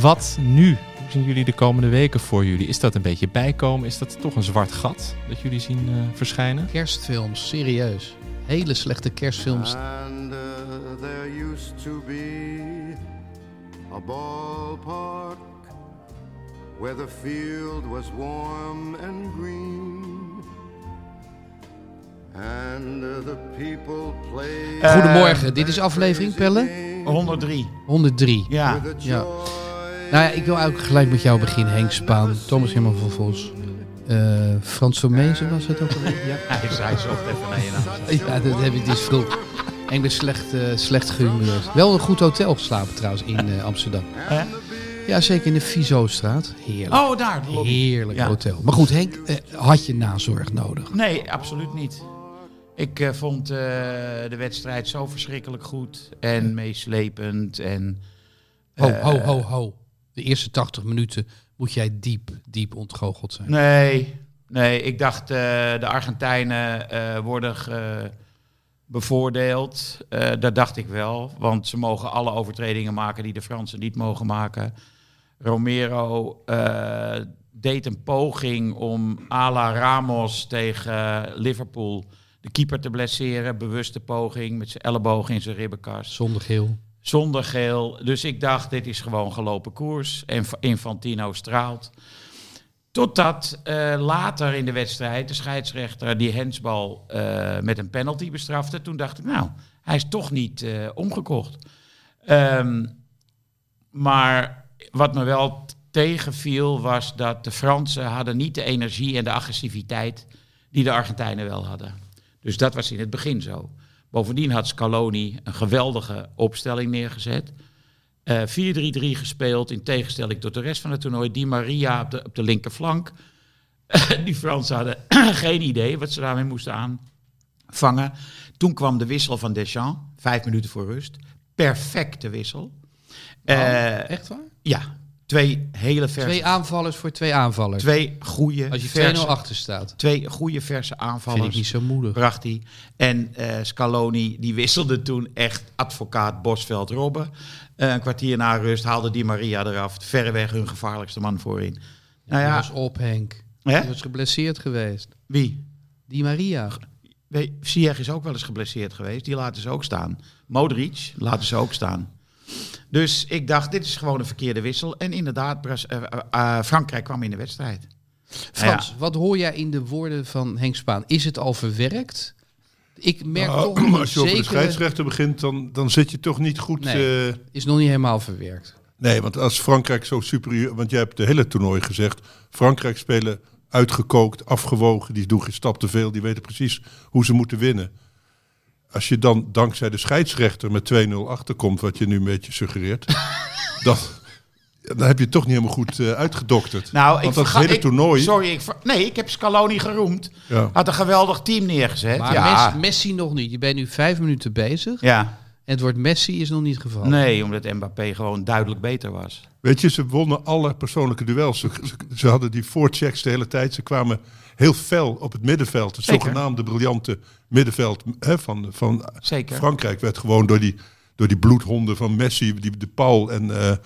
Wat nu? Hoe zien jullie de komende weken voor jullie? Is dat een beetje bijkomen? Is dat toch een zwart gat dat jullie zien eh, verschijnen? Kerstfilms, serieus. Hele slechte kerstfilms. And uh, there used to be a ballpark where the field was warm and green. And the people played Goedemorgen, dit is aflevering, Pelle? 103. 103. Ja. Ja. Nou ja, ik wil eigenlijk gelijk met jou beginnen. Henk Spaan, Thomas Herman van Vos. eh Frans Vermezen was het ook alweer? Ja. Hij zei zo even naar je naam. ja, dat heb ik dus vroeg. En ik ben slecht, eh slecht gehumeurd. Wel een goed hotel geslapen trouwens in eh, Amsterdam. Hè? Ja, zeker in de Vizo-straat. Heerlijk. Oh, daar. Heerlijk Ja. hotel. Maar goed, Henk, had je nazorg nodig? Nee, absoluut niet. Ik eh, vond eh, de wedstrijd zo verschrikkelijk goed en meeslepend. En, Ho, ho, ho, ho. De eerste 80 minuten moet jij diep, diep ontgoocheld zijn. Nee, nee, ik dacht eh, de Argentijnen eh, worden bevoordeeld. Eh, dat dacht ik wel, want ze mogen alle overtredingen maken die de Fransen niet mogen maken. Romero deed een poging om à la Ramos tegen Liverpool de keeper te blesseren. Bewuste poging met zijn elleboog in zijn ribbenkast. Zonder geel. Zonder geel. Dus ik dacht, dit is gewoon gelopen koers. En Infantino straalt. Totdat eh, later in de wedstrijd de scheidsrechter die hensbal eh, met een penalty bestrafte. Toen dacht ik, nou, hij is toch niet eh, omgekocht. Ehm, maar wat me wel tegenviel was dat de Fransen hadden niet de energie en de agressiviteit die de Argentijnen wel hadden. Dus dat was in het begin zo. Bovendien had Scaloni een geweldige opstelling neergezet. Eh 4-3-3 gespeeld in tegenstelling tot de rest van het toernooi. Di Maria op de, op de linkerflank. Die Fransen hadden geen idee wat ze daarmee moesten aanvangen. Toen kwam de wissel van Deschamps, vijf minuten voor rust. Perfecte wissel. Eh, Echt waar? ja, twee hele verse... Twee aanvallers voor twee aanvallers. twee goede, Als je 2-0 verse, achter staat. twee goede verse Vind aanvallers ik niet zo moedig. bracht hij. En eh, Scaloni die wisselde toen echt advocaat Bosveld Robben. Eh, een kwartier na rust haalde Di Maria eraf. Verreweg hun gevaarlijkste man voorin. Nou Ja. ja, was op, Henk. hè? Hij was geblesseerd geweest. wie? Die Maria. Ziyech is ook wel eens geblesseerd geweest. Die laten ze ook staan. Modric laten ze ook staan. Dus ik dacht, dit is gewoon een verkeerde wissel. En inderdaad, Bras- eh, eh, eh, Frankrijk kwam in de wedstrijd. Frans, wat hoor jij in de woorden van Henk Spaan? Is het al verwerkt? Ik merk Nou, toch nog als je over de scheidsrechter begint, dan, dan zit je toch niet goed. Nee. Is nog niet helemaal verwerkt. nee, want als Frankrijk zo superieur... Want jij hebt de hele toernooi gezegd... Frankrijk spelen uitgekookt, afgewogen. Die doen geen stap te veel. Die weten precies hoe ze moeten winnen. Als je dan dankzij de scheidsrechter met 2-0 achterkomt... wat je nu een beetje suggereert... dan, dan heb je het toch niet helemaal goed eh, uitgedokterd. Nou, want dat verga- hele ik- toernooi... Sorry, ik ver- nee, ik heb Scaloni geroemd. Ja. Had een geweldig team neergezet. Maar ja. Messi, Messi nog niet. Je bent nu vijf minuten bezig. ja. En het woord Messi is nog niet gevallen. Nee, omdat Mbappé gewoon duidelijk beter was. Weet je, ze wonnen alle persoonlijke duels. Ze, ze, ze hadden die voorchecks de hele tijd. Ze kwamen heel fel op het middenveld. Het Zeker. zogenaamde briljante middenveld hè, van, van Zeker. Frankrijk werd gewoon door die, door die bloedhonden van Messi, die, de Paul en eh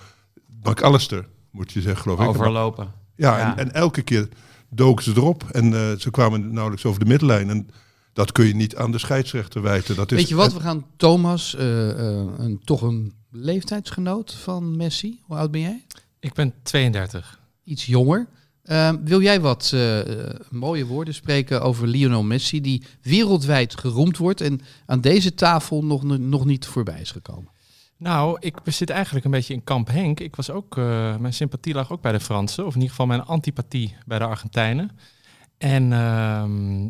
McAllister, moet je zeggen, geloof ik. Overlopen. Ja, Ja. En, en elke keer doken ze erop en eh, ze kwamen nauwelijks over de middenlijn. En Dat kun je niet aan de scheidsrechter wijten. Dat is, Weet je wat, we gaan Thomas, eh, eh, een, toch een leeftijdsgenoot van Messi. Hoe oud ben jij? Ik ben 32. Iets jonger. Eh, wil jij wat eh, mooie woorden spreken over Lionel Messi, die wereldwijd geroemd wordt en aan deze tafel nog, nog niet voorbij is gekomen? Nou, ik zit eigenlijk een beetje in kamp Henk. Ik was ook, eh, mijn sympathie lag ook bij de Fransen, of in ieder geval mijn antipathie bij de Argentijnen. En ehm,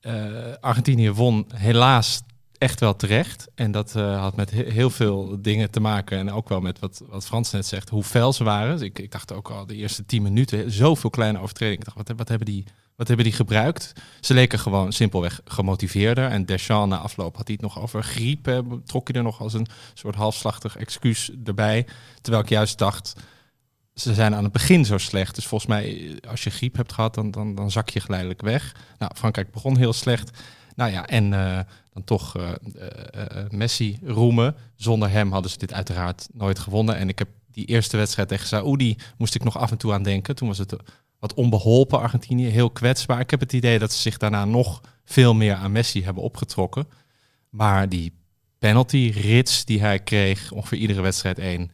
eh, Argentinië won helaas echt wel terecht. En dat eh, had met he- heel veel dingen te maken. En ook wel met wat, wat Frans net zegt, hoe fel ze waren. Dus ik, ik dacht ook al de eerste tien minuten, zoveel kleine overtredingen. Ik dacht, wat, wat, hebben die, wat hebben die gebruikt? Ze leken gewoon simpelweg gemotiveerder. En Deschamps na afloop had hij het nog over griep. hè, Trok hij er nog als een soort halfslachtig excuus erbij. Terwijl ik juist dacht, ze zijn aan het begin zo slecht. Dus volgens mij, als je griep hebt gehad, dan, dan, dan zak je geleidelijk weg. Nou, Frankrijk begon heel slecht. Nou ja, en eh, dan toch eh, eh, Messi roemen. Zonder hem hadden ze dit uiteraard nooit gewonnen. En ik heb die eerste wedstrijd tegen Saoedi, moest ik nog af en toe aan denken. Toen was het wat onbeholpen Argentinië, heel kwetsbaar. Ik heb het idee dat ze zich daarna nog veel meer aan Messi hebben opgetrokken. Maar die penalty-rits die hij kreeg, ongeveer iedere wedstrijd één...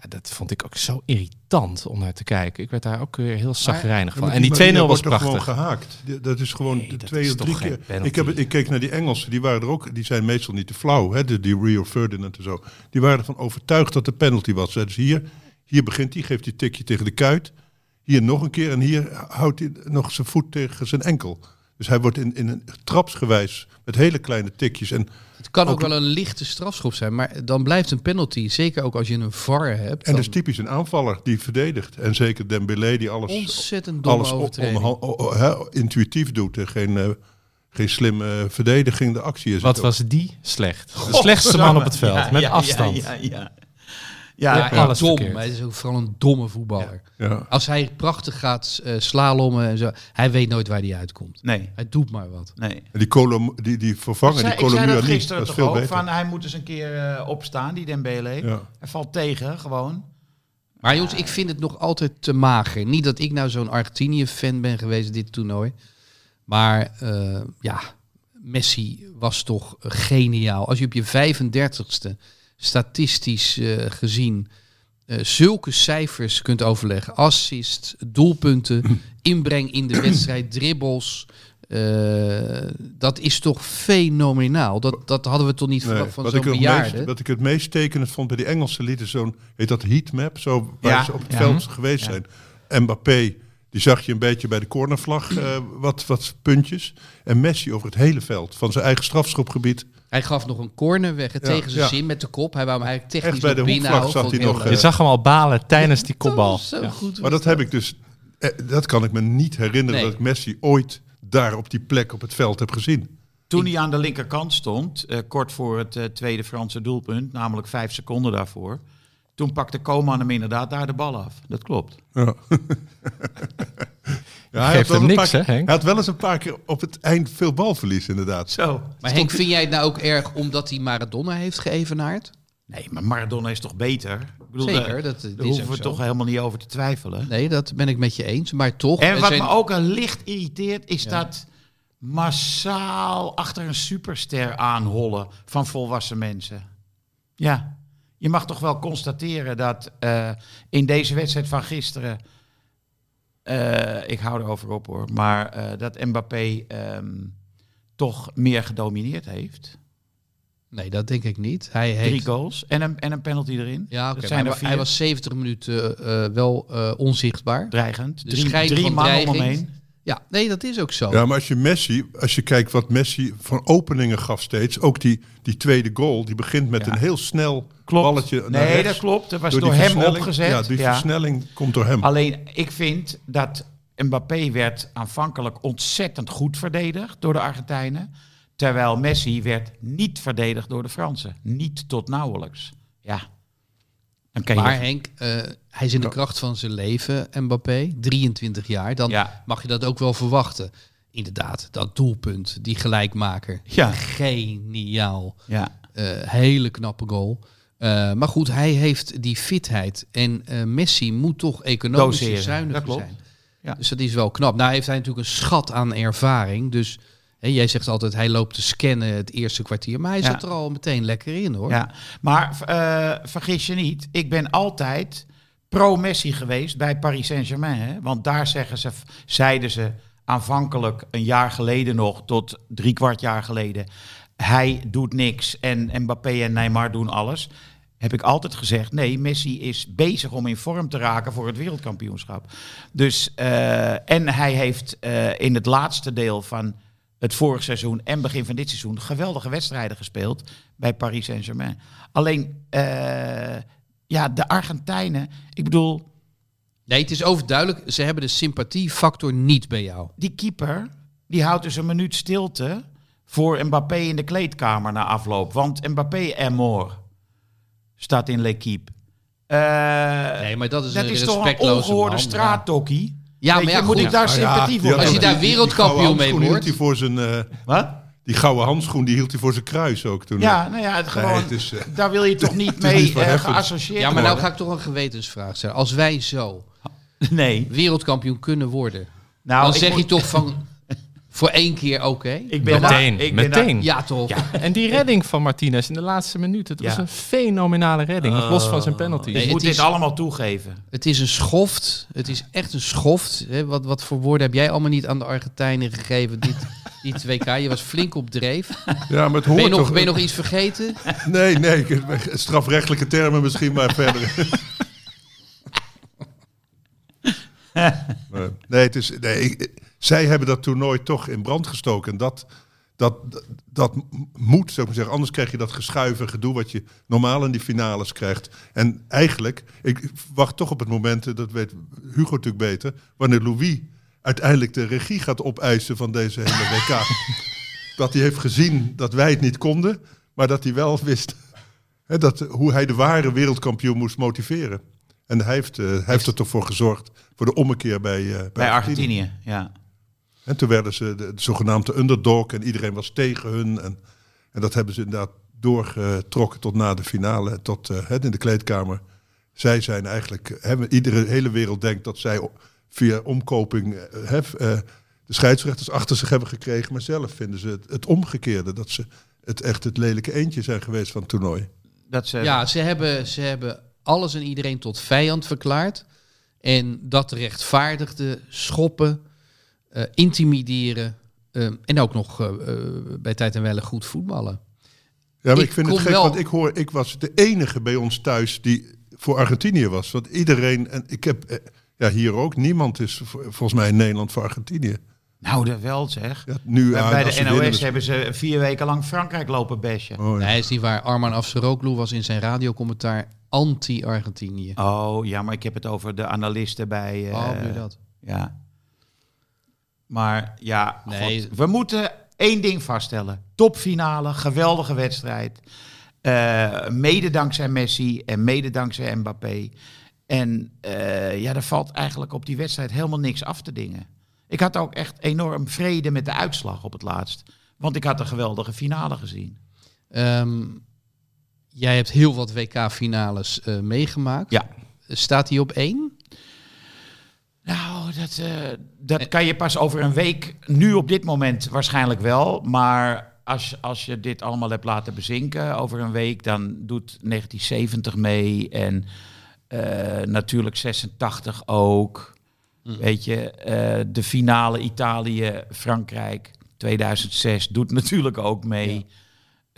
Ja, dat vond ik ook zo irritant om naar te kijken. Ik werd daar ook weer heel zagrijnig van. En die 2-0 maar was prachtig. gewoon gehaakt. Dat is gewoon Nee, de twee is of drie keer. Ik, heb, ik keek naar die Engelsen, die waren er ook. Die zijn meestal niet te flauw, hè? De, die Rio Ferdinand en zo. Die waren ervan overtuigd dat de penalty was. Dus hier, hier begint hij, geeft hij tikje tegen de kuit. Hier nog een keer en hier houdt hij nog zijn voet tegen zijn enkel. Dus hij wordt in, in een trapsgewijs met hele kleine tikjes. En, Het kan ook, Ook- wel een lichte strafschop zijn, maar dan blijft een penalty, zeker ook als je een VAR hebt, en dat is typisch een aanvaller die verdedigt. En zeker Dembélé die alles, ontzettend alles intuïtief doet. En geen, eh, geen slimme verdediging. De actie is Wat was die slecht? De slechtste man op het veld, Ja, met ja, afstand. Ja, ja, ja. Alles dom. verkeerd. Hij is ook vooral een domme voetballer. Ja. Als hij prachtig gaat eh, slalommen en zo, hij weet nooit waar hij uitkomt. nee, Hij doet maar wat. nee. En die, Colom, die, die zei, die ik zei dat Colomuani, gisteren dat is toch ook, beter. van hij moet eens een keer eh, opstaan, die Dembele. Ja. Hij valt tegen, gewoon. Maar jongens, ik vind het nog altijd te mager. Niet dat ik nou zo'n Argentinië-fan ben geweest dit toernooi. Maar eh, ja, Messi was toch geniaal. Als je op je 35ste statistisch eh, gezien eh, zulke cijfers kunt overleggen. Assist, doelpunten, inbreng in de wedstrijd, dribbles. eh, dat is toch fenomenaal. Dat, dat hadden we toch niet Nee, van wat, zo'n ik het bejaarde. meest, wat ik het meest tekenend vond bij die Engelsen lieten zo'n, heet dat heatmap, zo waar Ja, ze op het ja. veld geweest Ja. zijn. Mbappé, die zag je een beetje bij de cornervlag, eh, wat, wat puntjes. En Messi over het hele veld, van zijn eigen strafschopgebied. Hij gaf nog een corner weg Ja, tegen zijn ja. zin met de kop. Hij wou hem eigenlijk technisch Echt bij de binnenhouden. hij nog, leuk. Je zag hem al balen tijdens die kopbal. Dat was zo Ja. goed. Maar dat heb ik dus, eh, dat kan ik me niet herinneren Nee. dat ik Messi ooit daar op die plek op het veld heb gezien. Toen hij aan de linkerkant stond, eh, kort voor het eh, tweede Franse doelpunt, namelijk vijf seconden daarvoor. Toen pakte Koeman hem inderdaad daar de bal af. Dat klopt. Ja. Ja, hij, Geeft hem een niks, paar hè, Henk? hij had wel eens een paar keer op het eind veel balverlies, inderdaad. Zo. Maar Henk, vind jij het nou ook erg omdat hij Maradona heeft geëvenaard? Nee, maar Maradona is toch beter? Ik bedoel, Zeker, daar- dat, dat daar is hoeven we zo. toch helemaal niet over te twijfelen. Nee, dat ben ik met je eens. Maar toch... En wat zijn- me ook een licht irriteert, is Ja. dat massaal achter een superster aanhollen van volwassen mensen. Ja, je mag toch wel constateren dat eh, in deze wedstrijd van gisteren, eh, ik hou erover op hoor, maar eh, dat Mbappé ehm, toch meer gedomineerd heeft. Nee, dat denk ik niet. Hij Drie heeft... goals en een, en een penalty erin. Ja, zijn er hij was 70 minuten eh, wel onzichtbaar. Dreigend. Drie, drie man om hem dreiging. heen. Ja, nee, dat is ook zo. Ja, maar als je Messi, als je kijkt wat Messi van openingen gaf steeds, ook die, die tweede goal, die begint met Ja. een heel snel Klopt. balletje naar Nee, rechts. dat klopt. Dat was Door hem opgezet. Ja, die versnelling komt door hem. Alleen, ik vind dat Mbappé werd aanvankelijk ontzettend goed verdedigd door de Argentijnen. Terwijl Messi werd niet verdedigd door de Fransen. Niet tot nauwelijks. Ja. Dan kan je... Maar Henk, eh, hij is in de kracht van zijn leven, Mbappé, 23 jaar. Dan Ja. mag je dat ook wel verwachten. Inderdaad, dat doelpunt, die gelijkmaker. Ja. Geniaal. ja. Eh, hele knappe goal. Eh, maar goed, hij heeft die fitheid. En Messi moet toch economisch klopt. zijn. Ja. Dus dat is wel knap. Nou heeft hij natuurlijk een schat aan ervaring. Dus Jij zegt altijd, hij loopt te scannen het eerste kwartier. Maar hij zat er al meteen lekker in hoor. Ja, maar eh, vergis je niet, ik ben altijd pro-Messi geweest bij Paris Saint-Germain. Want daar zeggen ze, zeiden ze aanvankelijk een jaar geleden nog, tot drie kwart jaar geleden, hij doet niks en Mbappé en Neymar doen alles. Heb ik altijd gezegd, nee, Messi is bezig om in vorm te raken voor het wereldkampioenschap. Dus, eh, en hij heeft eh, in het laatste deel van het vorig seizoen en begin van dit seizoen geweldige wedstrijden gespeeld bij Paris Saint-Germain. Alleen, eh, ja, de Argentijnen, ik bedoel, Nee, het is overduidelijk, ze hebben de sympathiefactor niet bij jou. die keeper, die houdt dus een minuut stilte voor Mbappé in de kleedkamer na afloop. Want Mbappé en mort staat in L'Equipe. Eh, Nee, maar dat is dat een is toch een ongehoorde straatdokkie? Ja, maar moet ik daar ja, sympathie voor Als je daar wereldkampioen gouden mee handschoen wordt. hield hij voor zijn, eh, Wat? die gouden handschoen die hield hij voor zijn kruis ook toen. Ja, nou ja, het Nee, gewoon, het is, eh, daar wil je toch niet mee eh, geassocieerd Ja, maar nou ga ik toch een gewetensvraag stellen. Als wij zo Nee. wereldkampioen kunnen worden, Nou, dan zeg je toch van voor één keer oké? Ik ben Meteen, daar, ik ben daar- meteen. Ja, toch? En die redding van Martinez in de laatste minuut, het was een fenomenale redding, nog los van zijn penalty. Nee, ik moet is- dit allemaal toegeven. Het is een schoft. Het is echt een schoft. Hè, wat, wat voor woorden heb jij allemaal niet aan de Argentijnen gegeven? Dit, die 2K. Je was flink op dreef. Ja, maar het Ben hoort je nog, toch... ben je nog iets vergeten? Nee, nee, strafrechtelijke termen misschien, maar verder. Nee, het is, nee, ik- zij hebben dat toernooi toch in brand gestoken. En dat, dat, dat moet, zou ik maar zeggen. Anders krijg je dat geschuiven gedoe wat je normaal in die finales krijgt. En eigenlijk, ik wacht toch op het moment, dat weet Hugo natuurlijk beter, wanneer Louis uiteindelijk de regie gaat opeisen van deze hele WK. dat hij heeft gezien dat wij het niet konden, maar dat hij wel wist hè, dat, hoe hij de ware wereldkampioen moest motiveren. En hij heeft, eh, hij heeft er toch voor gezorgd, voor de ommekeer bij, eh, bij, Bij Argentinië, ja. En toen werden ze de, de zogenaamde underdog en iedereen was tegen hun. En, en dat hebben ze inderdaad doorgetrokken tot na de finale, tot eh, het in de kleedkamer. Zij zijn eigenlijk, hè, iedere hele wereld denkt dat zij via omkoping eh, hè, eh, de scheidsrechters achter zich hebben gekregen. Maar zelf vinden ze het, het omgekeerde, dat ze het echt het lelijke eentje zijn geweest van het toernooi. Dat ze, Ja, ze hebben, ze hebben alles en iedereen tot vijand verklaard. En dat rechtvaardigde schoppen, intimideren. eh, en ook nog eh, eh, bij tijd en welle goed voetballen. Ja, maar Ik ik, vind het gek, wel- want ik hoor, ik was de enige bij ons thuis die voor Argentinië was. Want iedereen, en ik heb, eh, ja, hier ook, niemand is vo- volgens mij in Nederland voor Argentinië. Nou, dat wel zeg. Ja, nu, Bij- ja, bij als de NOS winnen, hebben ze vier weken lang Frankrijk lopen bashen. Oh, ja. Nee, is niet waar. Arman Afseroglu was in zijn radiocommentaar anti-Argentinië. Oh ja, maar ik heb het over de analisten bij. eh, oh, je dat? Ja. Maar ja, Nee. God, we moeten één ding vaststellen. Topfinale, geweldige wedstrijd. Eh, mede dankzij Messi en mede dankzij Mbappé. En eh, ja, er valt eigenlijk op die wedstrijd helemaal niks af te dingen. Ik had ook echt enorm vrede met de uitslag op het laatst. Want ik had een geweldige finale gezien. Ehm, jij hebt heel wat WK-finales eh, meegemaakt. Ja. Staat hij op één? Nou, dat, eh, dat kan je pas over een week, nu op dit moment waarschijnlijk wel. Maar als, als je dit allemaal hebt laten bezinken over een week, dan doet 1970 mee. En eh, natuurlijk 86 ook. Weet je, eh, de finale Italië-Frankrijk 2006 doet natuurlijk ook mee.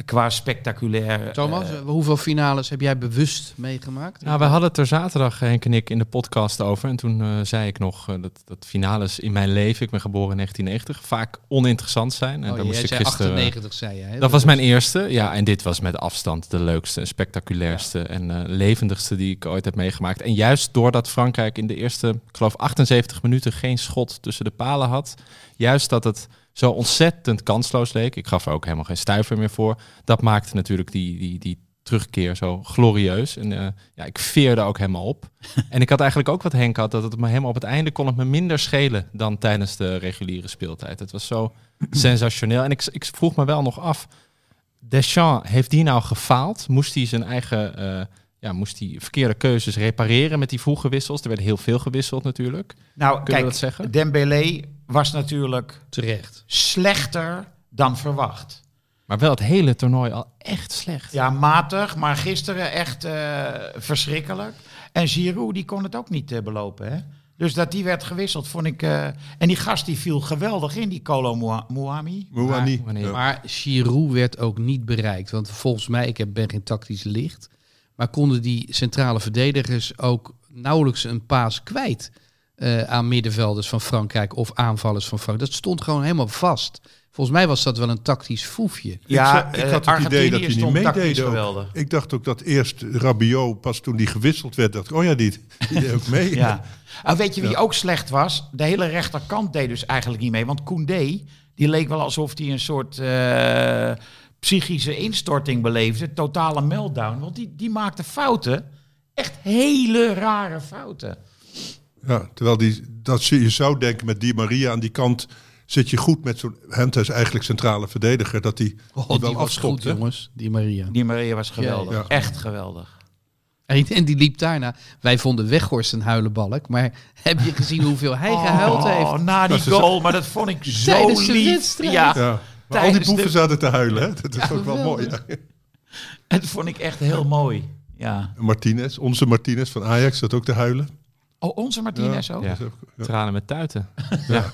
Qua spectaculair. Thomas, eh, hoeveel finales heb jij bewust meegemaakt? Nou, we hadden het er zaterdag, Henk en ik, in de podcast over. En toen eh, zei ik nog eh, dat, dat finales in mijn leven, ik ben geboren in 1990, vaak oninteressant zijn. En oh, daar moest jij ik zei gisteren, 98, zei je. Hè? Dat was mijn eerste. Ja, en dit was met afstand de leukste, spectaculairste en levendigste die ik ooit heb meegemaakt. En juist doordat Frankrijk in de eerste, ik geloof 78 minuten geen schot tussen de palen had. Juist dat het zo ontzettend kansloos leek. Ik gaf er ook helemaal geen stuiver meer voor. Dat maakte natuurlijk die, die, die terugkeer zo glorieus. En eh, ja, ik veerde ook helemaal op. en ik had eigenlijk ook wat Henk had, dat het me helemaal op het einde kon het me minder schelen dan tijdens de reguliere speeltijd. Het was zo sensationeel. En ik, ik vroeg me wel nog af, Deschamps, heeft die nou gefaald? Moest hij zijn eigen, eh, ja, moest hij verkeerde keuzes repareren met die vroege wissels? Er werd heel veel gewisseld natuurlijk. nou, Kunnen kijk, dat zeggen? Dembélé was natuurlijk Terecht. slechter dan verwacht. Maar wel het hele toernooi al echt slecht. Ja, matig, maar gisteren echt eh, verschrikkelijk. En Giroud, die kon het ook niet eh, belopen, hè? Dus dat die werd gewisseld, vond ik... eh, en die gast die viel geweldig in, die Moa- Muami. Ja. Maar Giroud werd ook niet bereikt. Want volgens mij, ik heb- ben geen tactisch licht. Maar konden die centrale verdedigers ook nauwelijks een paas kwijt eh, aan middenvelders van Frankrijk of aanvallers van Frankrijk. Dat stond gewoon helemaal vast. Volgens mij was dat wel een tactisch foefje. Ja, ik, ik eh, had het idee dat Argentinië hij niet stond tactisch meedeed. ook. geweldig. Ik dacht ook dat eerst Rabiot, pas toen die gewisseld werd, dacht ik, oh ja, die, die deed ook mee. Ja. Ah, weet je wie ook slecht was? De hele rechterkant deed dus eigenlijk niet mee. Want Koundé, die leek wel alsof hij een soort eh, psychische instorting beleefde. Totale meltdown. Want die, die maakte fouten. Echt hele rare fouten. Ja, terwijl die, dat je je zou denken met Di Maria aan die kant zit je goed met zo'n Henta is eigenlijk centrale verdediger dat die, Oh, die die wel afstopt. jongens. Die Maria. Die Maria was geweldig. Ja. Echt geweldig. En die liep daarna. Wij vonden Weghorst een huilenbalk. Maar heb je gezien hoeveel hij gehuild heeft? Oh, na die goal. Maar dat vond ik zo Tijdens de lief. wedstrijd. Ja, Ja. Maar al die boeven de- zaten te huilen, hè? Dat is Ja, ook wel mooi. Ja. dat vond ik echt heel mooi. Ja. Martinez, onze Martinez van Ajax, zat ook te huilen. Oh, onze Martinez ook? Ja. Ook- ja. Tranen met tuiten. ja.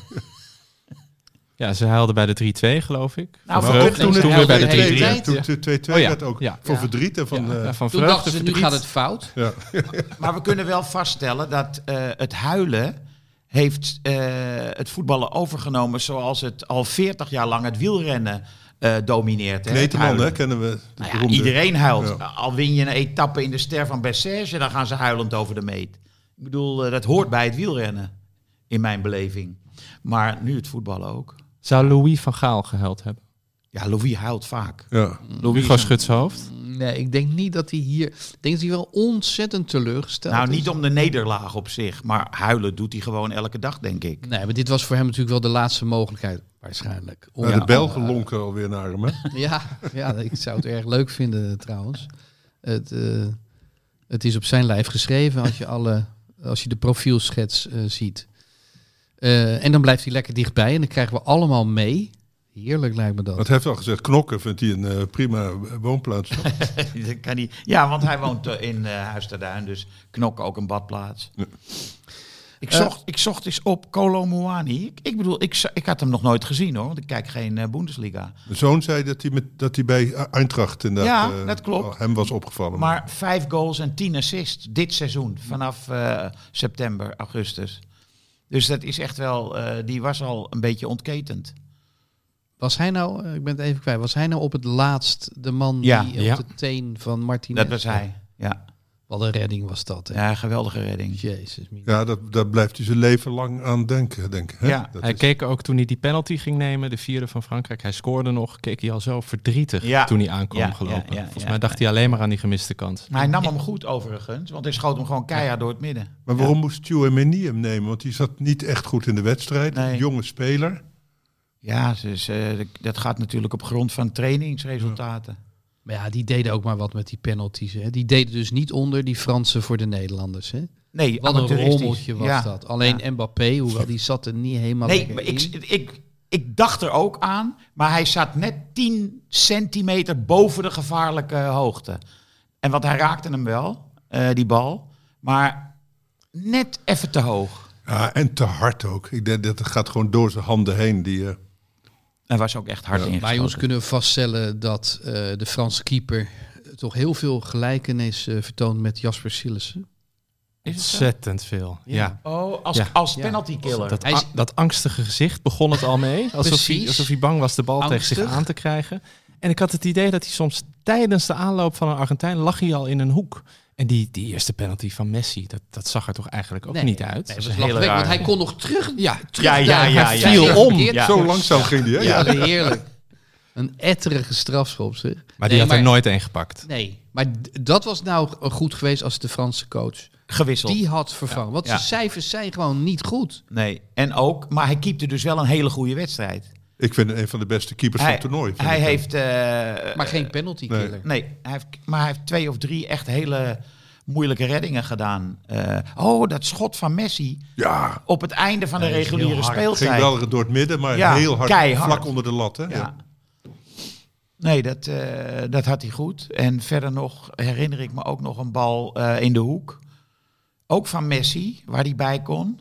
ja, ze huilden bij de 3-2 geloof ik. Nou, Van vreugde. toen ze weer bij de huilden de 3-3. hele Ja, toen toen 2-2 Oh ja, werd ook ja. voor Ja. verdriet en van... Ja, eh, ja, van Toen dachten ze, nu gaat het fout. ja. Maar we kunnen wel vaststellen dat eh, het huilen heeft eh, het voetballen overgenomen zoals het al 40 jaar lang het wielrennen eh, domineert. Kneteman, hè, kennen we. Nou iedereen huilt. Ja. Al win je een etappe in de Ster van Bessège, dan gaan ze huilend over de meet. Ik bedoel, eh, dat hoort bij het wielrennen, in mijn beleving. Maar nu het voetballen ook. Zou Louis van Gaal gehuild hebben? Ja, Louis huilt vaak. Ja. Louis Hugo is een- schudt zijn hoofd. Nee, ik denk niet dat hij hier... Ik denk dat hij wel ontzettend teleurgesteld Nou, is. niet om de nederlaag op zich, maar huilen doet hij gewoon elke dag, denk ik. Nee, maar dit was voor hem natuurlijk wel de laatste mogelijkheid. Waarschijnlijk. Om- Nou, de Belgen lonken alweer naar hem, hè? Ja, ja, ik zou het erg leuk vinden trouwens. Het, eh, het is op zijn lijf geschreven als je, alle, als je de profielschets eh, ziet. Eh, en dan blijft hij lekker dichtbij en dan krijgen we allemaal mee. Heerlijk lijkt me dat. Hij heeft al gezegd, knokken vindt hij een eh, prima woonplaats. Dat kan. Ja, want hij woont in eh Huis ter Duin, dus knokken ook een badplaats. Ja. Ik, zocht, ik zocht eens op Kolo Muani. Ik, ik bedoel, ik, ik had hem nog nooit gezien hoor, want ik kijk geen eh, Bundesliga. Mijn zoon zei dat hij, met, dat hij bij Eintracht inderdaad, Ja, eh, dat klopt. hem was opgevallen. Maar vijf goals en tien assists dit seizoen, vanaf eh, september, augustus. Dus dat is echt wel, eh, die was al een beetje ontketend. Was hij nou, eh, ik ben het even kwijt, was hij nou op het laatst de man Ja. die Ja. op de teen van Martinez... Dat was hij. Ja, Wat een redding was dat. Hè? ja geweldige redding. Jezus. mina. Ja, dat, daar blijft hij zijn leven lang aan denken, denk ik. Hè? Ja. Dat Hij is- keek ook toen hij die penalty ging nemen, de vierde van Frankrijk. Hij scoorde nog, keek hij al zo verdrietig Ja. toen hij aankwam Ja, gelopen. ja, ja, Volgens ja. mij dacht hij alleen maar aan die gemiste kans. Maar hij nam hem goed overigens, want hij schoot hem gewoon keihard door het midden. Maar waarom moest Chouameni hem nemen? Want die zat niet echt goed in de wedstrijd. Nee. Jonge speler. Ja, dus, eh, dat gaat natuurlijk op grond van trainingsresultaten. Maar ja, die deden ook maar wat met die penalties. Hè? Die deden dus niet onder die Fransen voor de Nederlanders. Hè? Nee, Wat een rommeltje was Ja. dat. Alleen Ja. Mbappé, hoewel die zat er niet helemaal Nee, maar in. ik, ik, ik dacht er ook aan, maar hij zat net 10 centimeter boven de gevaarlijke hoogte. En want hij raakte hem wel, eh, die bal, maar net even te hoog. Ja, en te hard ook. Ik denk dat het gaat gewoon door zijn handen heen. Die, eh, Hij was ook echt hard Ja, ingeschoten. Maar jongens kunnen vaststellen dat eh, de Franse keeper toch heel veel gelijkenis eh, vertoont met Jasper Sillissen. Is het zo? Ontzettend veel. Ja. Oh, als, Ja. als penalty killer. Dat, is- dat angstige gezicht begon het al mee. Alsof hij, Precies. alsof hij bang was de bal tegen zich aan te krijgen. En ik had het idee dat hij soms tijdens de aanloop van een Argentijn lag hij al in een hoek. En die, die eerste penalty van Messi, dat, dat zag er toch eigenlijk ook Nee, niet uit. Nee, dat is een lachwekkend, want hij kon nog terug. Ja, Ja, ja, ja, Hij ja. viel ja. om. Ja. Zo langzaam ging die, hè? Ja, Ja. heerlijk. Een etterige strafschop, zeg. maar die Nee, had er nooit één gepakt. Nee, maar dat was nou goed geweest als de Franse coach Gewisseld. die had vervangen. Want Ja. zijn cijfers zijn gewoon niet goed. Nee, en ook, maar hij keepte dus wel een hele goede wedstrijd. Ik vind het een van de beste keepers van het toernooi. hij hem. heeft... eh, Maar geen penalty nee. killer. Nee, hij heeft, maar hij heeft twee of drie echt hele moeilijke reddingen gedaan. Eh, oh, dat schot van Messi Ja, op het einde van de Nee, reguliere ging speeltijd. wel door het midden, maar Ja, heel hard, keihard. vlak onder de lat. Hè? Ja. Ja. Nee, dat, eh, dat had hij goed. En verder nog herinner ik me ook nog een bal eh, in de hoek. Ook van Messi, waar hij bij kon.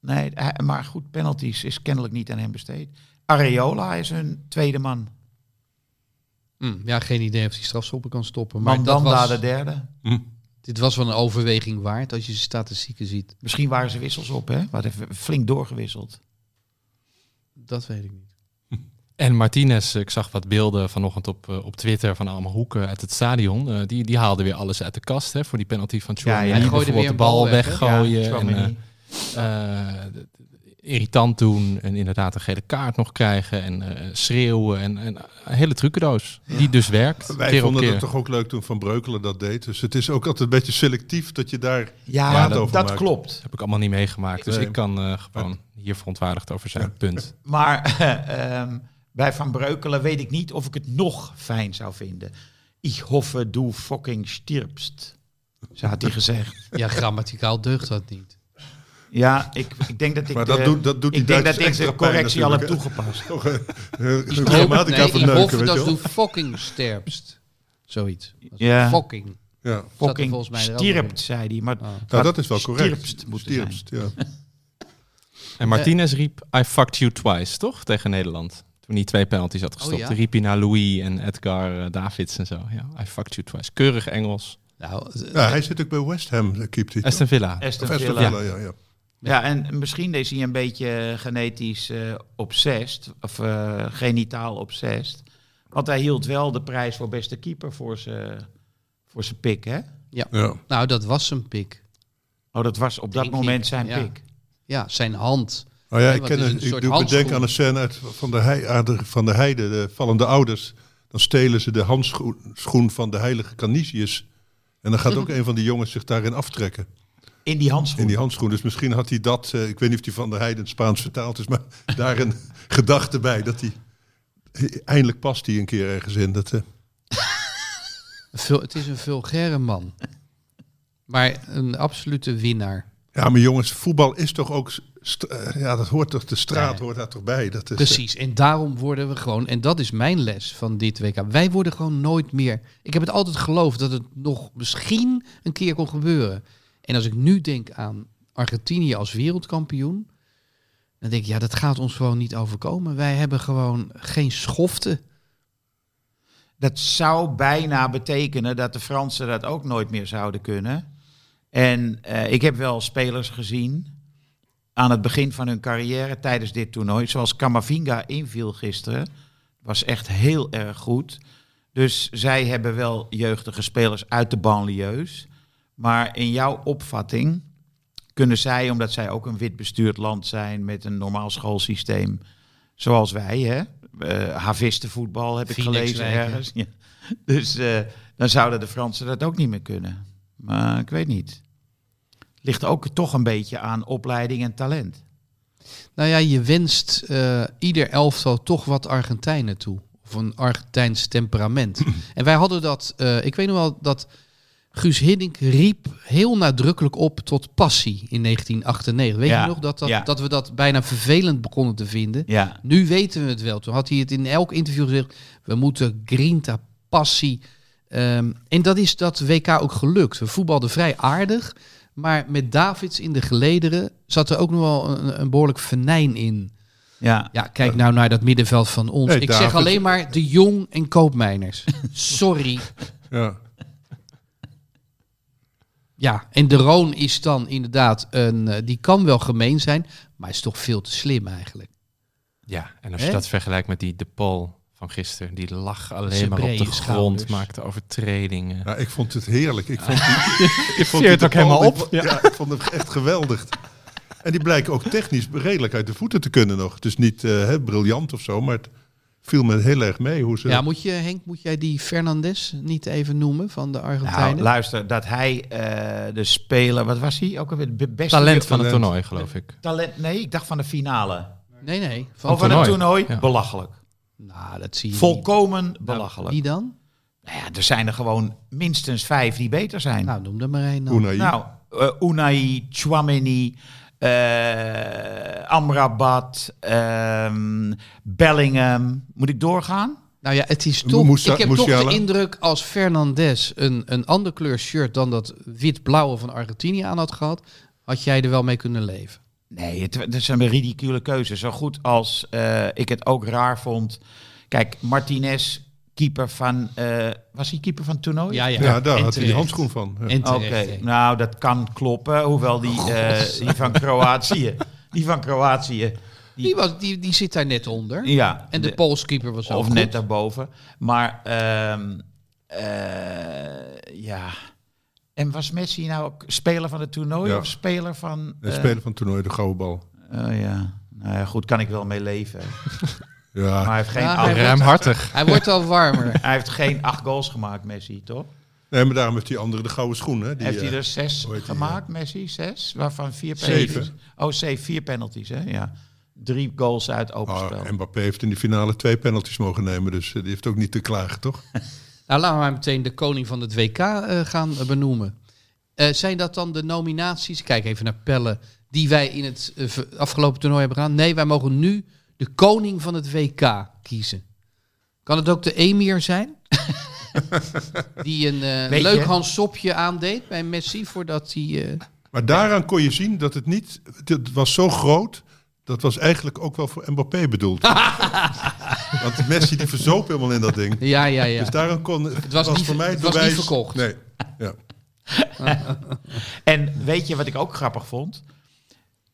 Nee, maar goed, penalties is kennelijk niet aan hem besteed. Areola is hun tweede man. Hm, ja, geen idee of hij strafschoppen kan stoppen. Maar dat Mandanda was, de derde. dit was wel een overweging waard als je de statistieken ziet. Misschien waren ze wissels op, hè? Wat even flink doorgewisseld. Dat weet ik niet. En Martinez, ik zag wat beelden vanochtend op, eh, op Twitter van allemaal hoeken uit het stadion. Eh, die, die haalde weer alles uit de kast hè, voor die penalty van Chouameni. Ja, ja, die gooide bijvoorbeeld weer de bal weg, weggooien. Ja, en, eh, irritant doen en inderdaad een gele kaart nog krijgen en eh, schreeuwen. En, en een hele trucendoos die dus werkt. Wij keer op vonden keer. het toch ook leuk toen Van Breukelen dat deed. Dus het is ook altijd een beetje selectief dat je daar... Ja, Praat dat, over dat maken. klopt. heb ik allemaal niet meegemaakt. Dus Nee. ik kan eh, gewoon hier verontwaardigd over zijn. Punt. Maar ehm, bij Van Breukelen weet ik niet of ik het nog fijn zou vinden. Ich hoffe du fucking stirbst. Zo had hij gezegd. Ja, grammaticaal deugt dat niet. Ja, ik, ik denk dat ik Maar dat de, doet- dat doet die ik denk dat ik de correctie al heb toegepast. Toch een een grammatica nee, van ik neuken, hoffe weet je dat du fucking sterpst. Zoiets. Dat is Ja. Fucking. Ja. Fucking volgens mij er stirpt, zei hij. Maar Oh. Nou, dat is wel correct. Zijn. Stirpst, ja. En Martinez riep, I fucked you twice, toch? Tegen Nederland. Toen hij twee penalties had gestopt. ja? Toen riep hij naar Louis en Edgar eh, Davids en zo. Ja, I fucked you twice. Keurig Engels. Nou, eh, ja, hij zit ook bij West Ham, eh, keept hij. Aston Villa. Aston Of Aston Villa. Villa, ja, ja. Ja, en misschien is hij een beetje genetisch eh obsessed, of eh, genitaal obsessed. Want hij hield wel de prijs voor beste keeper voor zijn voor zijn pik, hè? ja. nou, dat was een pik. Oh, dat was op dat Denk ik, moment zijn ja. pik. Ja, zijn hand. Oh ja, Nee, ik, ken is een, een ik doe bedenken handschoen. aan een scène uit van de, hei, aan de- van de heide, de vallende ouders. Dan stelen ze de handschoen schoen van de heilige Canisius. En dan gaat ook een van die jongens zich daarin aftrekken. In die handschoen. In die handschoen. Dus misschien had hij dat, eh, ik weet niet of hij van de heide in het Spaans vertaald is, maar daar een gedachte bij. Dat hij, eindelijk past hij een keer ergens in. Dat, eh, het is een vulgaire man. Maar een absolute winnaar. ja, maar jongens, voetbal is toch ook, eh, ja, dat hoort toch, de straat hoort daar toch bij. Dat is, Precies. En daarom worden we gewoon, en dat is mijn les van dit WK. Wij worden gewoon nooit meer. Ik heb het altijd geloofd dat het nog misschien een keer kon gebeuren. En als ik nu denk aan Argentinië als wereldkampioen, dan denk ik, ja, dat gaat ons gewoon niet overkomen. Wij hebben gewoon geen schoften. Dat zou bijna betekenen dat de Fransen dat ook nooit meer zouden kunnen. En eh, ik heb wel spelers gezien aan het begin van hun carrière tijdens dit toernooi. Zoals Camavinga inviel gisteren. Was echt heel erg goed. Dus zij hebben wel jeugdige spelers uit de banlieues. Maar in jouw opvatting kunnen zij, omdat zij ook een wit bestuurd land zijn met een normaal schoolsysteem, zoals wij, hè? Uh, Havistenvoetbal heb ik gelezen ergens. Ja. Dus eh, dan zouden de Fransen dat ook niet meer kunnen. Maar ik weet niet. Ligt ook toch een beetje aan opleiding en talent. Nou ja, je wenst eh, ieder elftal toch wat Argentijnen toe. Of een Argentijns temperament. en wij hadden dat, eh, ik weet nog wel dat Guus Hiddink riep heel nadrukkelijk op tot passie in 1998. Weet Ja, je nog dat, dat, ja. dat we dat bijna vervelend begonnen te vinden? Ja, Nu weten we het wel. Toen had hij het in elk interview gezegd. We moeten grinta, passie. Ehm, en dat is dat WK ook gelukt. We voetbalden vrij aardig. Maar met Davids in de gelederen zat er ook nog wel een, een behoorlijk venijn in. ja. Ja, kijk nou naar dat middenveld van ons. Nee, Ik zeg alleen maar de Jong en Koopmeiners. Sorry. ja. Ja, en de Roon is dan inderdaad een... eh, die kan wel gemeen zijn, maar is toch veel te slim eigenlijk. Ja, en als je Hè? dat vergelijkt met die De Paul van gisteren, die lag alleen maar op de grond, schouders. maakte overtredingen. Ja, ik vond het heerlijk. Ik vond, die, ik vond die ook helemaal ik op. Ja. ik vond hem echt geweldig. En die blijken ook technisch redelijk uit de voeten te kunnen nog. Het is niet eh, hè, briljant of zo, maar het viel me heel erg mee hoe ze... Ja, moet je, Henk, moet jij die Fernandes niet even noemen van de Nou, Argentijnen? luister, dat hij eh, de speler, wat was hij? Ook alweer de beste Talent van het toernooi, geloof ik. talent. Nee, ik dacht van de finale. nee, nee. Van, van het toernooi. toernooi? Ja. Belachelijk. nou, dat zie je Volkomen niet. belachelijk. Wie dan? Nou ja, er zijn er gewoon minstens vijf die beter zijn. Nou, noem er maar één dan. Unai. Nou, eh, Unai, Chouameni, eh Amrabat, ehm, Bellingham. Moet ik doorgaan? Nou ja, het is toch. Moussa- ik heb toch de indruk als Fernandes een, een ander kleur shirt dan dat wit-blauwe van Argentinië aan had gehad, had jij er wel mee kunnen leven. Nee, het, het is een ridicule keuze. Zo goed als eh, ik het ook raar vond. Kijk, Martinez, keeper van... eh, was hij keeper van het toernooi? Ja, ja. Ja, daar had hij die handschoen van. Ja. Oké, nou dat kan kloppen. Hoewel die, eh, die van Kroatië... Die van Kroatië... Die, was, die, die zit daar net onder. Ja, En de, de- Poolskeeper was ook Of goed. net daarboven. Maar ehm, eh, ja. En was Messi nou ook speler van het toernooi Ja. of speler van... De speler van het toernooi, de gouden bal. oh ja. Nou ja, goed, kan ik wel mee leven. Maar Ja, hij heeft geen, Ja, acht, hij wordt- Ruimhartig. Hij wordt al warmer. hij heeft geen acht goals gemaakt, Messi, toch? nee, maar daarom heeft die andere de gouden schoen. Hè? Die, heeft hij eh, er zes die, gemaakt, Messi? Zes? Waarvan vier Zeven. penalties? Oh, zeven. Vier penalties, hè? Ja. Drie goals uit open ah, spel. Mbappé heeft in de finale twee penalties mogen nemen. Dus eh, die heeft ook niet te klagen, toch? Nou, laten we maar meteen de koning van het WK eh, gaan benoemen. Eh, zijn dat dan de nominaties? Kijk even naar Pelle. Die wij in het afgelopen toernooi hebben gedaan. Nee, wij mogen nu de koning van het WK kiezen. Kan het ook de emir zijn? die een eh, Weet leuk je- Hans Sopje aandeed bij Messi voordat hij... eh, Maar daaraan kon je zien dat het niet... Het was zo groot, dat was eigenlijk ook wel voor Mbappé bedoeld. Want Messi die verzoop helemaal in dat ding. ja, ja, ja. Dus daarom kon... Het was niet- voor mij het was niet verkocht. Nee, ja. En weet je wat ik ook grappig vond?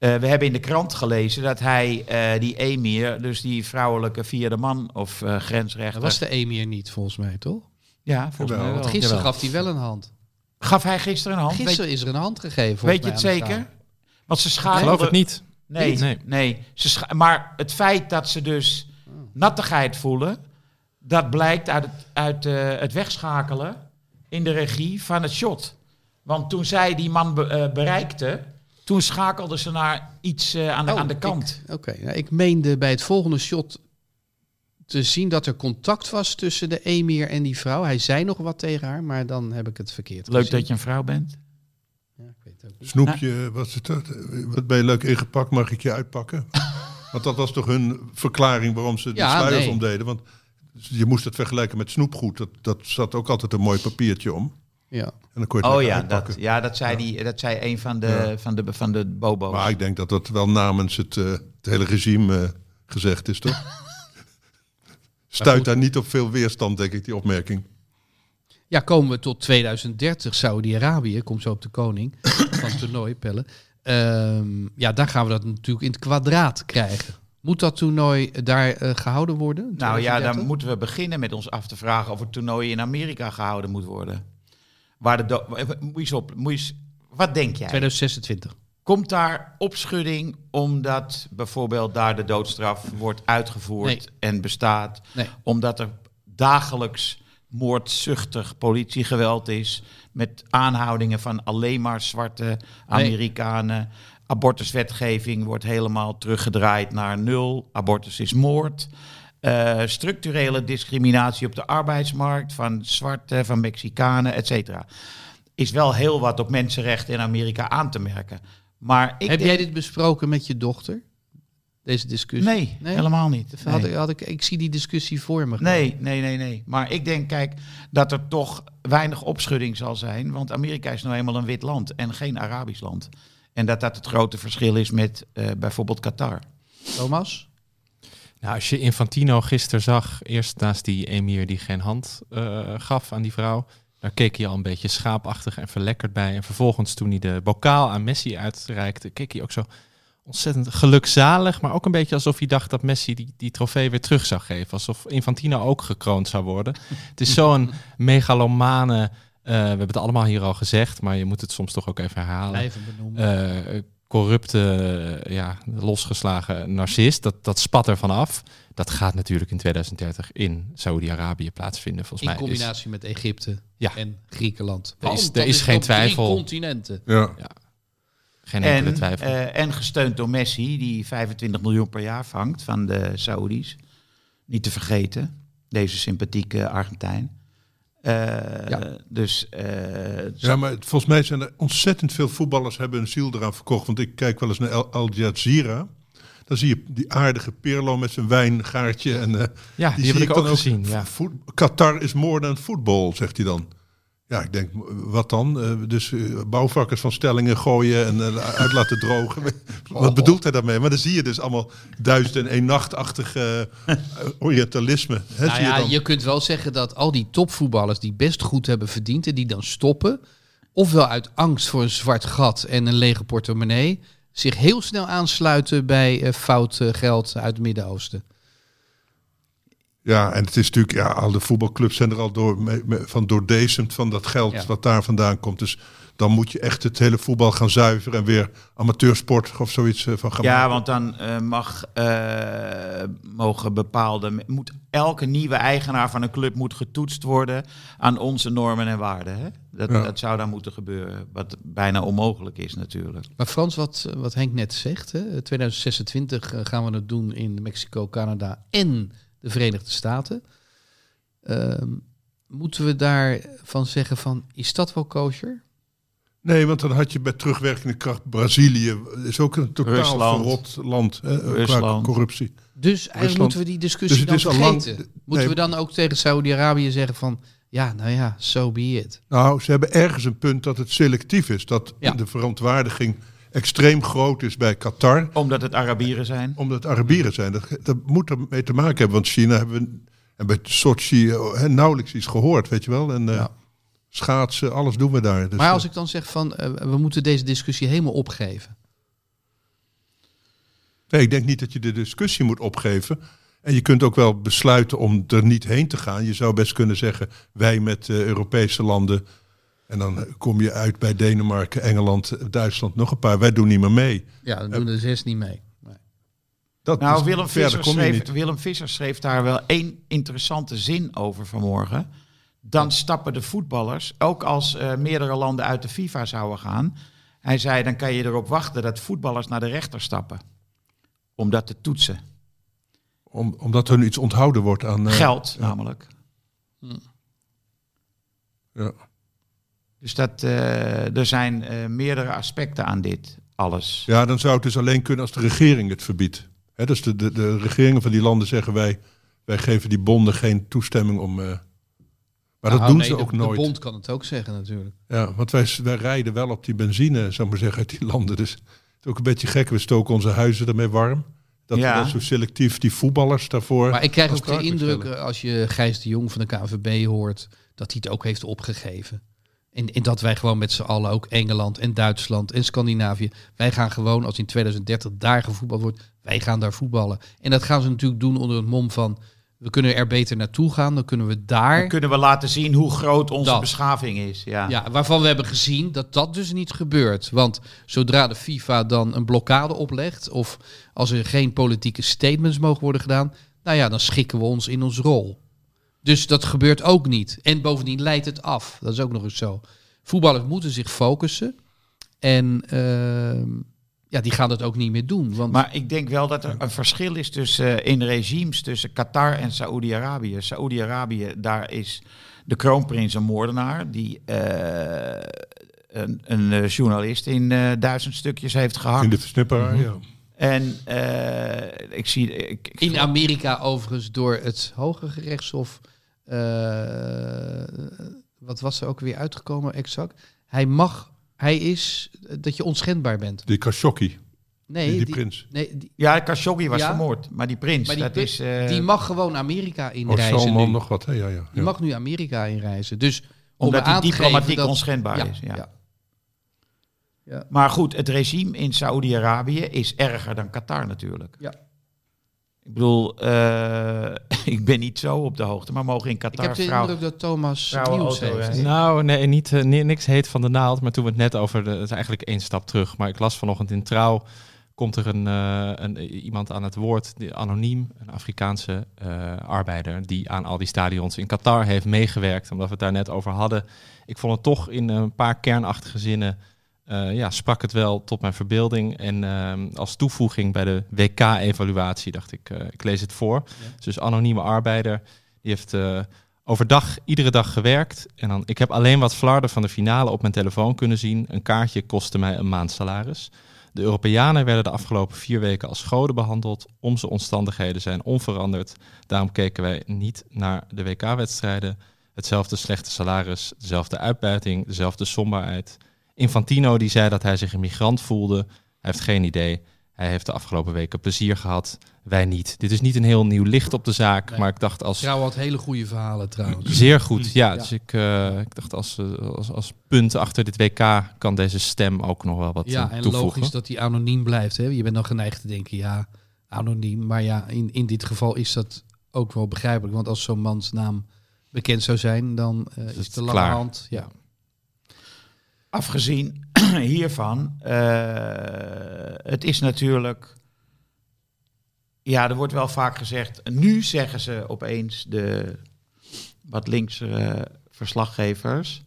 Eh, we hebben in de krant gelezen dat hij, eh, die emir, dus die vrouwelijke vierde man of eh, grensrechter... Dat was de emir niet, volgens mij, toch? Ja, volgens mij wel. Want gisteren Jawel. gaf hij wel een hand. Gaf hij gisteren een hand? Gisteren is er een hand gegeven. weet, je het zeker? Want ze Ik schakelde... geloof het niet. Nee, Nee. nee. Ze scha- maar het feit dat ze dus nattigheid voelen, dat blijkt uit het, uit, eh, het wegschakelen in de regie van het shot. Want toen zij die man be- bereikte, toen schakelden ze naar iets eh, aan, de, Oh, aan de kant. Oké, nou, ik meende bij het volgende shot te zien dat er contact was tussen de emir en die vrouw. Hij zei nog wat tegen haar, maar dan heb ik het verkeerd Leuk gezien. dat je een vrouw bent. Ja, ik weet het ook niet. Snoepje, wat, is het, dat? wat ben je leuk ingepakt, mag ik je uitpakken? Want dat was toch hun verklaring waarom ze de Ja, sluiers nee. omdeden. Want je moest het vergelijken met snoepgoed. Dat, dat zat ook altijd een mooi papiertje om. Ja. En dan kon je het Oh ja, dat, ja dat, zei Die, dat zei een van de, Ja. van de, van de bobo's. Maar ik denk dat dat wel namens het, eh, het hele regime eh, gezegd is, toch? Stuit daar niet op veel weerstand, denk ik, die opmerking. ja, komen we tot 2030, Saudi-Arabië, komt zo op de koning van het toernooi, Pelle. Ehm, ja, daar gaan we dat natuurlijk in het kwadraat krijgen. Moet dat toernooi daar eh, gehouden worden? Nou ja, 2030? dan moeten we beginnen met ons af te vragen of het toernooi in Amerika gehouden moet worden. Waar de moet je eens op, moet je eens- wat denk jij? 2026. Komt daar opschudding omdat bijvoorbeeld daar de doodstraf wordt uitgevoerd Nee. en bestaat? Nee. Omdat er dagelijks moordzuchtig politiegeweld is met aanhoudingen van alleen maar zwarte Amerikanen. Abortuswetgeving wordt helemaal teruggedraaid naar nul. Abortus is moord. Eh, structurele discriminatie op de arbeidsmarkt van zwarte, van Mexicanen, et cetera. Is wel heel wat op mensenrechten in Amerika aan te merken. Maar ik Heb denk- jij dit besproken met je dochter? Deze discussie? Nee, helemaal niet. Had ik, had ik, ik zie die discussie voor me. Nee, nee, nee, nee. Maar ik denk, kijk, dat er toch weinig opschudding zal zijn. Want Amerika is nou eenmaal een wit land en geen Arabisch land. En dat dat het grote verschil is met eh, bijvoorbeeld Qatar. Thomas? Nou, als je Infantino gisteren zag, eerst naast die emir die geen hand eh, gaf aan die vrouw, daar keek hij al een beetje schaapachtig en verlekkerd bij. En vervolgens toen hij de bokaal aan Messi uitreikte, keek hij ook zo ontzettend gelukzalig, maar ook een beetje alsof hij dacht dat Messi die, die trofee weer terug zou geven. Alsof Infantino ook gekroond zou worden. het is zo'n megalomane, eh, we hebben het allemaal hier al gezegd, maar je moet het soms toch ook even herhalen Blijven benoemen. eh, corrupte, eh, ja, losgeslagen narcist. Dat, dat spat er vanaf. Dat gaat natuurlijk in 2030 in Saoedi-Arabië plaatsvinden, volgens in mij. Dus combinatie met Egypte Ja. en Griekenland. Er is- er is geen twijfel. continenten. Ja. geen enkele En, twijfel. eh, en gesteund door Messi, die 25 miljoen per jaar vangt van de Saoedi's. Niet te vergeten, deze sympathieke Argentijn. Eh, Ja. Dus eh, Ja, maar volgens mij zijn er ontzettend veel voetballers hebben hun ziel eraan verkocht. Want ik kijk wel eens naar Al, Al Jazeera. Dan zie je die aardige Pirlo met zijn wijngaartje. En, eh, Ja, die, heb ik ook gezien. Ja. Qatar is more than football, zegt hij dan. Ja, ik denk, wat dan? Eh, dus eh, bouwvakkers van stellingen gooien en eh, uit laten drogen. Wat bedoelt hij daarmee? Maar dan zie je dus allemaal duizend en één nachtachtige eh, orientalisme. Hè, Nou zie je ja, dan. je kunt wel zeggen dat al die topvoetballers die best goed hebben verdiend en die dan stoppen, ofwel uit angst voor een zwart gat en een lege portemonnee, zich heel snel aansluiten bij fout geld uit het Midden-Oosten. Ja, en het is natuurlijk, ja, al de voetbalclubs zijn er al door, me- me- van doordezemd van dat geld Ja. wat daar vandaan komt. Dus dan moet je echt het hele voetbal gaan zuiveren en weer amateursport of zoiets eh, van gaan ja, maken. want dan eh, mag, eh, mogen bepaalde... Moet elke nieuwe eigenaar van een club moet getoetst worden aan onze normen en waarden. Hè? Dat, Ja. dat zou dan moeten gebeuren. Wat bijna onmogelijk is natuurlijk. Maar Frans, wat, wat Henk net zegt, hè, 2026 eh, gaan we het doen in Mexico, Canada en de Verenigde Staten. Ehm, moeten we daarvan zeggen van, is dat wel kosher? Nee, want dan had je bij terugwerkende kracht Brazilië, is ook een totaal Rusland. verrot land hè, qua corruptie. Dus eigenlijk Rusland. moeten we die discussie Dus dan lang- vergeten. nee. moeten we dan ook tegen Saudi-Arabië zeggen van... ja, nou ja, so be it. Nou, ze hebben ergens een punt dat het selectief is. Dat Ja. de verontwaardiging extreem groot is bij Qatar. Omdat het Arabieren zijn. Omdat het Arabieren zijn. Dat, dat moet ermee te maken hebben. Want China hebben we en bij Sochi hè, nauwelijks iets gehoord, weet je wel. En eh, schaatsen, alles doen we daar. Dus, maar als ik dan zeg van... eh, we moeten deze discussie helemaal opgeven. nee, ik denk niet dat je de discussie moet opgeven. En je kunt ook wel besluiten om er niet heen te gaan. Je zou best kunnen zeggen, wij met eh, Europese landen. En dan kom je uit bij Denemarken, Engeland, Duitsland, nog een paar. Wij doen niet meer mee. Ja, dan doen de zes niet mee. Nee. Dat Nou, Willem Visser, kom je schreef. Willem Visser schreef daar wel één interessante zin over vanmorgen. Dan stappen de voetballers, ook als eh, meerdere landen uit de FIFA zouden gaan. Hij zei, dan kan je erop wachten dat voetballers naar de rechter stappen. Om dat te toetsen. Om, omdat hun iets onthouden wordt aan... eh, Geld ja. namelijk. Ja. Dus dat, eh, er zijn eh, meerdere aspecten aan dit alles. Ja, dan zou het dus alleen kunnen als de regering het verbiedt. Hè, dus de, de, de regeringen van die landen zeggen wij, wij geven die bonden geen toestemming om. eh, maar dat Nou, doen nee, ze de- ook De nooit. bond kan het ook zeggen natuurlijk. Ja, want wij, wij rijden wel op die benzine, zou ik maar zeggen, uit die landen. Dus het is ook een beetje gek. We stoken onze huizen ermee warm. Dat Ja. we dan zo selectief die voetballers daarvoor. Maar ik krijg ook de indruk, stellen. als je Gijs de Jong van de KNVB hoort, dat hij het ook heeft opgegeven. En, en dat wij gewoon met z'n allen, ook Engeland en Duitsland en Scandinavië, wij gaan gewoon, als in 2030 daar gevoetbald wordt, wij gaan daar voetballen. En dat gaan ze natuurlijk doen onder het mom van, we kunnen er beter naartoe gaan, dan kunnen we daar... Dan kunnen we laten zien hoe groot onze Dat. beschaving is. Ja. Ja, waarvan we hebben gezien dat dat dus niet gebeurt. Want zodra de FIFA dan een blokkade oplegt, of als er geen politieke statements mogen worden gedaan, nou ja, dan schikken we ons in ons rol. Dus dat gebeurt ook niet. En bovendien leidt het af. Dat is ook nog eens zo. Voetballers moeten zich focussen. En ehm, ja, die gaan dat ook niet meer doen. Want Maar ik denk wel dat er een verschil is tussen, eh, in regimes tussen Qatar en Saoedi-Arabië. Saoedi-Arabië, daar is de kroonprins een moordenaar die eh, een, een eh, journalist in eh, duizend stukjes heeft gehakt. in de versnipperaar, ja. En eh, ik zie... Ik, ik in Amerika overigens door het Hoge Gerechtshof, wat was er ook weer uitgekomen exact? Hij mag, hij is eh, dat je onschendbaar bent. Die Khashoggi, Nee, die, die prins. Nee, die, ja, Khashoggi was Ja. vermoord, maar die prins, maar die, dat is... eh, die mag gewoon Amerika Oh, inreizen Salman nu. nog wat, hè? Ja, ja. Die mag nu Amerika inreizen. Dus om omdat hij aan te diplomatiek dat- onschendbaar Ja, is. Ja. ja. Ja. Maar goed, het regime in Saoedi-Arabië is erger dan Qatar natuurlijk. Ja. Ik bedoel, eh, ik ben niet zo op de hoogte, maar mogen in Ik Qatar heb de indruk dat Thomas nieuws heeft. Nou, nee, niet, eh, ni- niks heet van de naald. Maar toen we het net over, de, het is eigenlijk één stap terug. Maar ik las vanochtend in Trouw, komt er een, eh, een, iemand aan het woord, die, anoniem, een Afrikaanse eh, arbeider, die aan al die stadions in Qatar heeft meegewerkt, omdat we het daar net over hadden. Ik vond het toch in een paar kernachtige zinnen, eh, ja, sprak het wel tot mijn verbeelding. En ehm, als toevoeging bij de WK-evaluatie dacht ik, eh, ik lees het voor. Dus anonieme arbeider, die heeft... eh, overdag iedere dag gewerkt. En dan, ik heb alleen wat flarden van de finale op mijn telefoon kunnen zien. Een kaartje kostte mij een maand salaris. De Europeanen werden de afgelopen vier weken als goden behandeld. Onze omstandigheden zijn onveranderd. Daarom keken wij niet naar de WK-wedstrijden. Hetzelfde slechte salaris, dezelfde uitbuiting, dezelfde somberheid. Infantino die zei dat hij zich een migrant voelde. Hij heeft geen idee. Hij heeft de afgelopen weken plezier gehad. Wij niet. Dit is niet een heel nieuw licht op de zaak. Nee. Maar ik dacht als... Trouw had hele goede verhalen trouwens. Zeer goed, ja. Ja. Dus ik, eh, ik dacht als, eh, als, als punt achter dit WK kan deze stem ook nog wel wat Ja, eh, en toevoegen. logisch dat hij anoniem blijft. Hè? Je bent dan geneigd te denken, ja, anoniem. Maar ja, in, in dit geval is dat ook wel begrijpelijk. Want als zo'n mans naam bekend zou zijn, dan is het de lange hand. Ja. Afgezien hiervan, eh, het is natuurlijk. Ja, er wordt wel vaak gezegd. Nu zeggen ze opeens de wat linkse verslaggevers.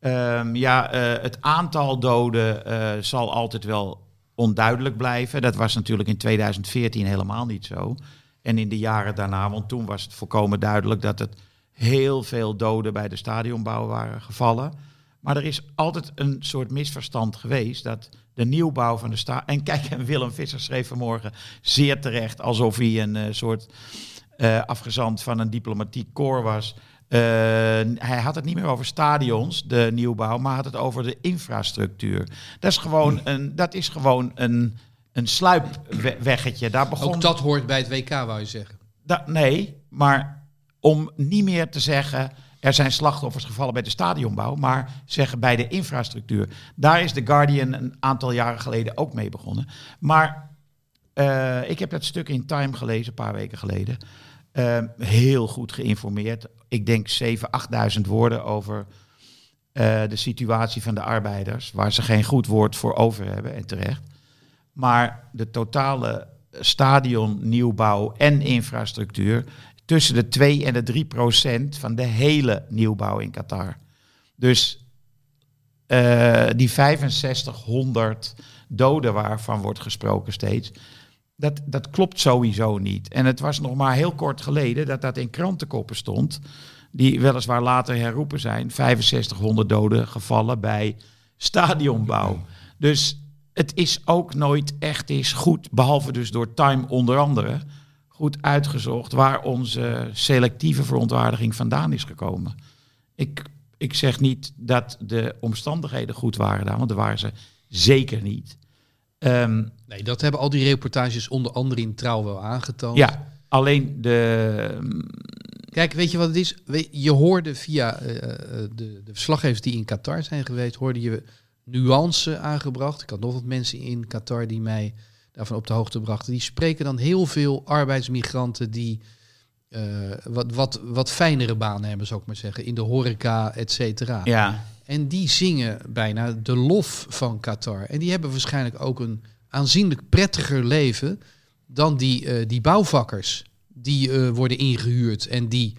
ehm, ja, eh, het aantal doden eh, zal altijd wel onduidelijk blijven. Dat was natuurlijk in 2014 helemaal niet zo. En in de jaren daarna, want toen was het volkomen duidelijk dat het heel veel doden bij de stadionbouw waren gevallen. Maar er is altijd een soort misverstand geweest dat de nieuwbouw van de stad. En kijk, en Willem Visser schreef vanmorgen zeer terecht alsof hij een eh, soort eh, afgezant van een diplomatiek koor was. Eh, hij had het niet meer over stadions, de nieuwbouw, maar had het over de infrastructuur. Dat is gewoon een, dat is gewoon een, een sluipweggetje. Daar begon Ook dat hoort bij het WK, wou je zeggen. Da- nee, maar om niet meer te zeggen. Er zijn slachtoffers gevallen bij de stadionbouw, maar zeggen bij de infrastructuur. Daar is The Guardian een aantal jaren geleden ook mee begonnen. Maar eh, ik heb dat stuk in Time gelezen, een paar weken geleden. Eh, heel goed geïnformeerd. Ik denk 7.000, 8.000 woorden over eh, de situatie van de arbeiders, waar ze geen goed woord voor over hebben en terecht. Maar de totale stadion, nieuwbouw en infrastructuur tussen de 2 en de 3 procent van de hele nieuwbouw in Qatar. Dus eh, die 6500 doden waarvan wordt gesproken steeds, dat, dat klopt sowieso niet. En het was nog maar heel kort geleden dat dat in krantenkoppen stond, die weliswaar later herroepen zijn, 6500 doden gevallen bij stadionbouw. Dus het is ook nooit echt is goed, behalve dus door Time onder andere, goed uitgezocht waar onze selectieve verontwaardiging vandaan is gekomen. Ik, ik zeg niet dat de omstandigheden goed waren daar, want dat waren ze zeker niet. Ehm, Nee, dat hebben al die reportages onder andere in Trouw wel aangetoond. ja, alleen de. Kijk, weet je wat het is? Je hoorde via eh, eh, de, de verslaggevers die in Qatar zijn geweest, hoorde je nuance aangebracht. Ik had nog wat mensen in Qatar die mij daarvan op de hoogte brachten. Die spreken dan heel veel arbeidsmigranten die eh, wat, wat, wat fijnere banen hebben, zou ik maar zeggen, in de horeca, et cetera. Ja, En die zingen bijna de lof van Qatar. En die hebben waarschijnlijk ook een aanzienlijk prettiger leven dan die, eh, die bouwvakkers die eh, worden ingehuurd en die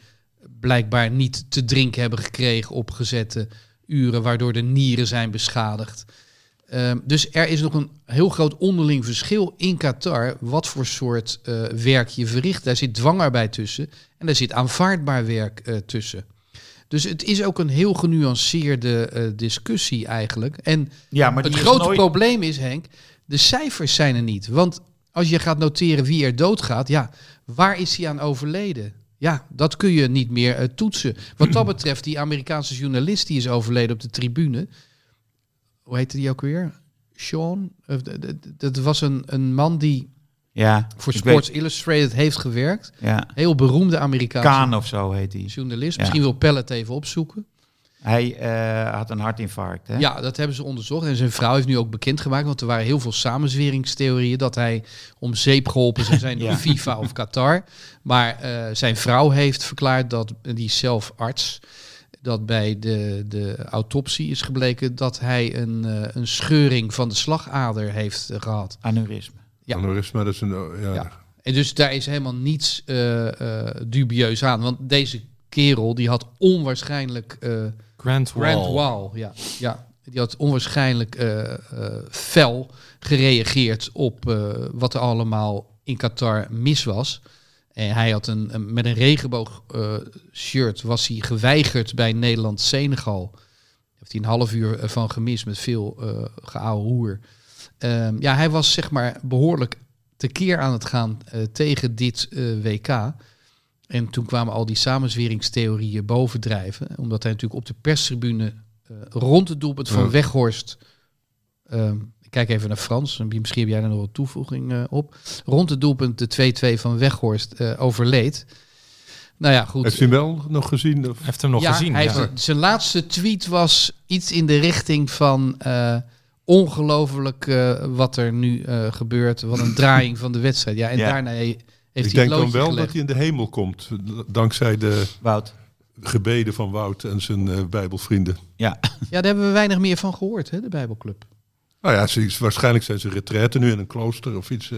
blijkbaar niet te drinken hebben gekregen op gezette uren, waardoor de nieren zijn beschadigd. Ehm, dus er is nog een heel groot onderling verschil in Qatar wat voor soort eh, werk je verricht. Daar zit dwangarbeid tussen en daar zit aanvaardbaar werk eh, tussen. Dus het is ook een heel genuanceerde eh, discussie eigenlijk. En ja maar het grote nooit- probleem is, Henk, de cijfers zijn er niet. Want als je gaat noteren wie er doodgaat, ja, waar is hij aan overleden? Ja, dat kun je niet meer toetsen. Wat dat betreft, die Amerikaanse journalist die is overleden op de tribune. Hoe heette die ook weer? Sean? Dat was een, een man die Ja, voor Sports weet- Illustrated heeft gewerkt. ja, Heel beroemde Amerikaanse Kaan of zo heet hij. journalist. Ja. Misschien wil Pelle het even opzoeken. Hij eh, had een hartinfarct. Hè? Ja, dat hebben ze onderzocht. En zijn vrouw heeft nu ook bekendgemaakt, want er waren heel veel samenzweringstheorieën dat hij om zeep geholpen zou zijn door Ja. FIFA of Qatar. Maar eh, zijn vrouw heeft verklaard dat, die zelf arts, dat bij de, de autopsie is gebleken dat hij een, eh, een scheuring van de slagader heeft eh, gehad. Aneurysme. Ja. Dat is een... oh, Ja. Ja. En dus daar is helemaal niets eh, eh, dubieus aan. Want deze kerel die had onwaarschijnlijk eh, Grand Wall. Grand Wall, ja. ja. Die had onwaarschijnlijk fel gereageerd op eh, wat er allemaal in Qatar mis was. En hij had een, een- met een regenboog eh, shirt was hij geweigerd bij Nederland-Senegal. Heeft hij een half uur eh, van gemist met veel uh, hoer. Ehm, ja, hij was zeg maar behoorlijk tekeer aan het gaan eh, tegen dit eh, WK. En toen kwamen al die samenzweringstheorieën bovendrijven. Omdat hij natuurlijk op de perstribune eh, rond het doelpunt van. Weghorst... ehm, kijk even naar Frans, misschien heb jij daar nog wat toevoeging eh, op. Rond het doelpunt de 2-2 van Weghorst eh, overleed. Nou ja, goed. Heeft u hem wel nog gezien? Of? Hij heeft hem nog ja, gezien. hij ja. heeft- zijn laatste tweet was iets in de richting van eh, ongelooflijk eh, wat er nu eh, gebeurt. Wat een draaiing van de wedstrijd. Ja, en Ja. daarna he- heeft Ik hij denk het dan wel gelegd. dat hij in de hemel komt. Dankzij de Wout. gebeden van Wout en zijn eh, bijbelvrienden. Ja. Ja, daar hebben we weinig meer van gehoord, hè, de Bijbelclub. Nou ja, ze waarschijnlijk zijn ze retraite nu in een klooster of iets eh,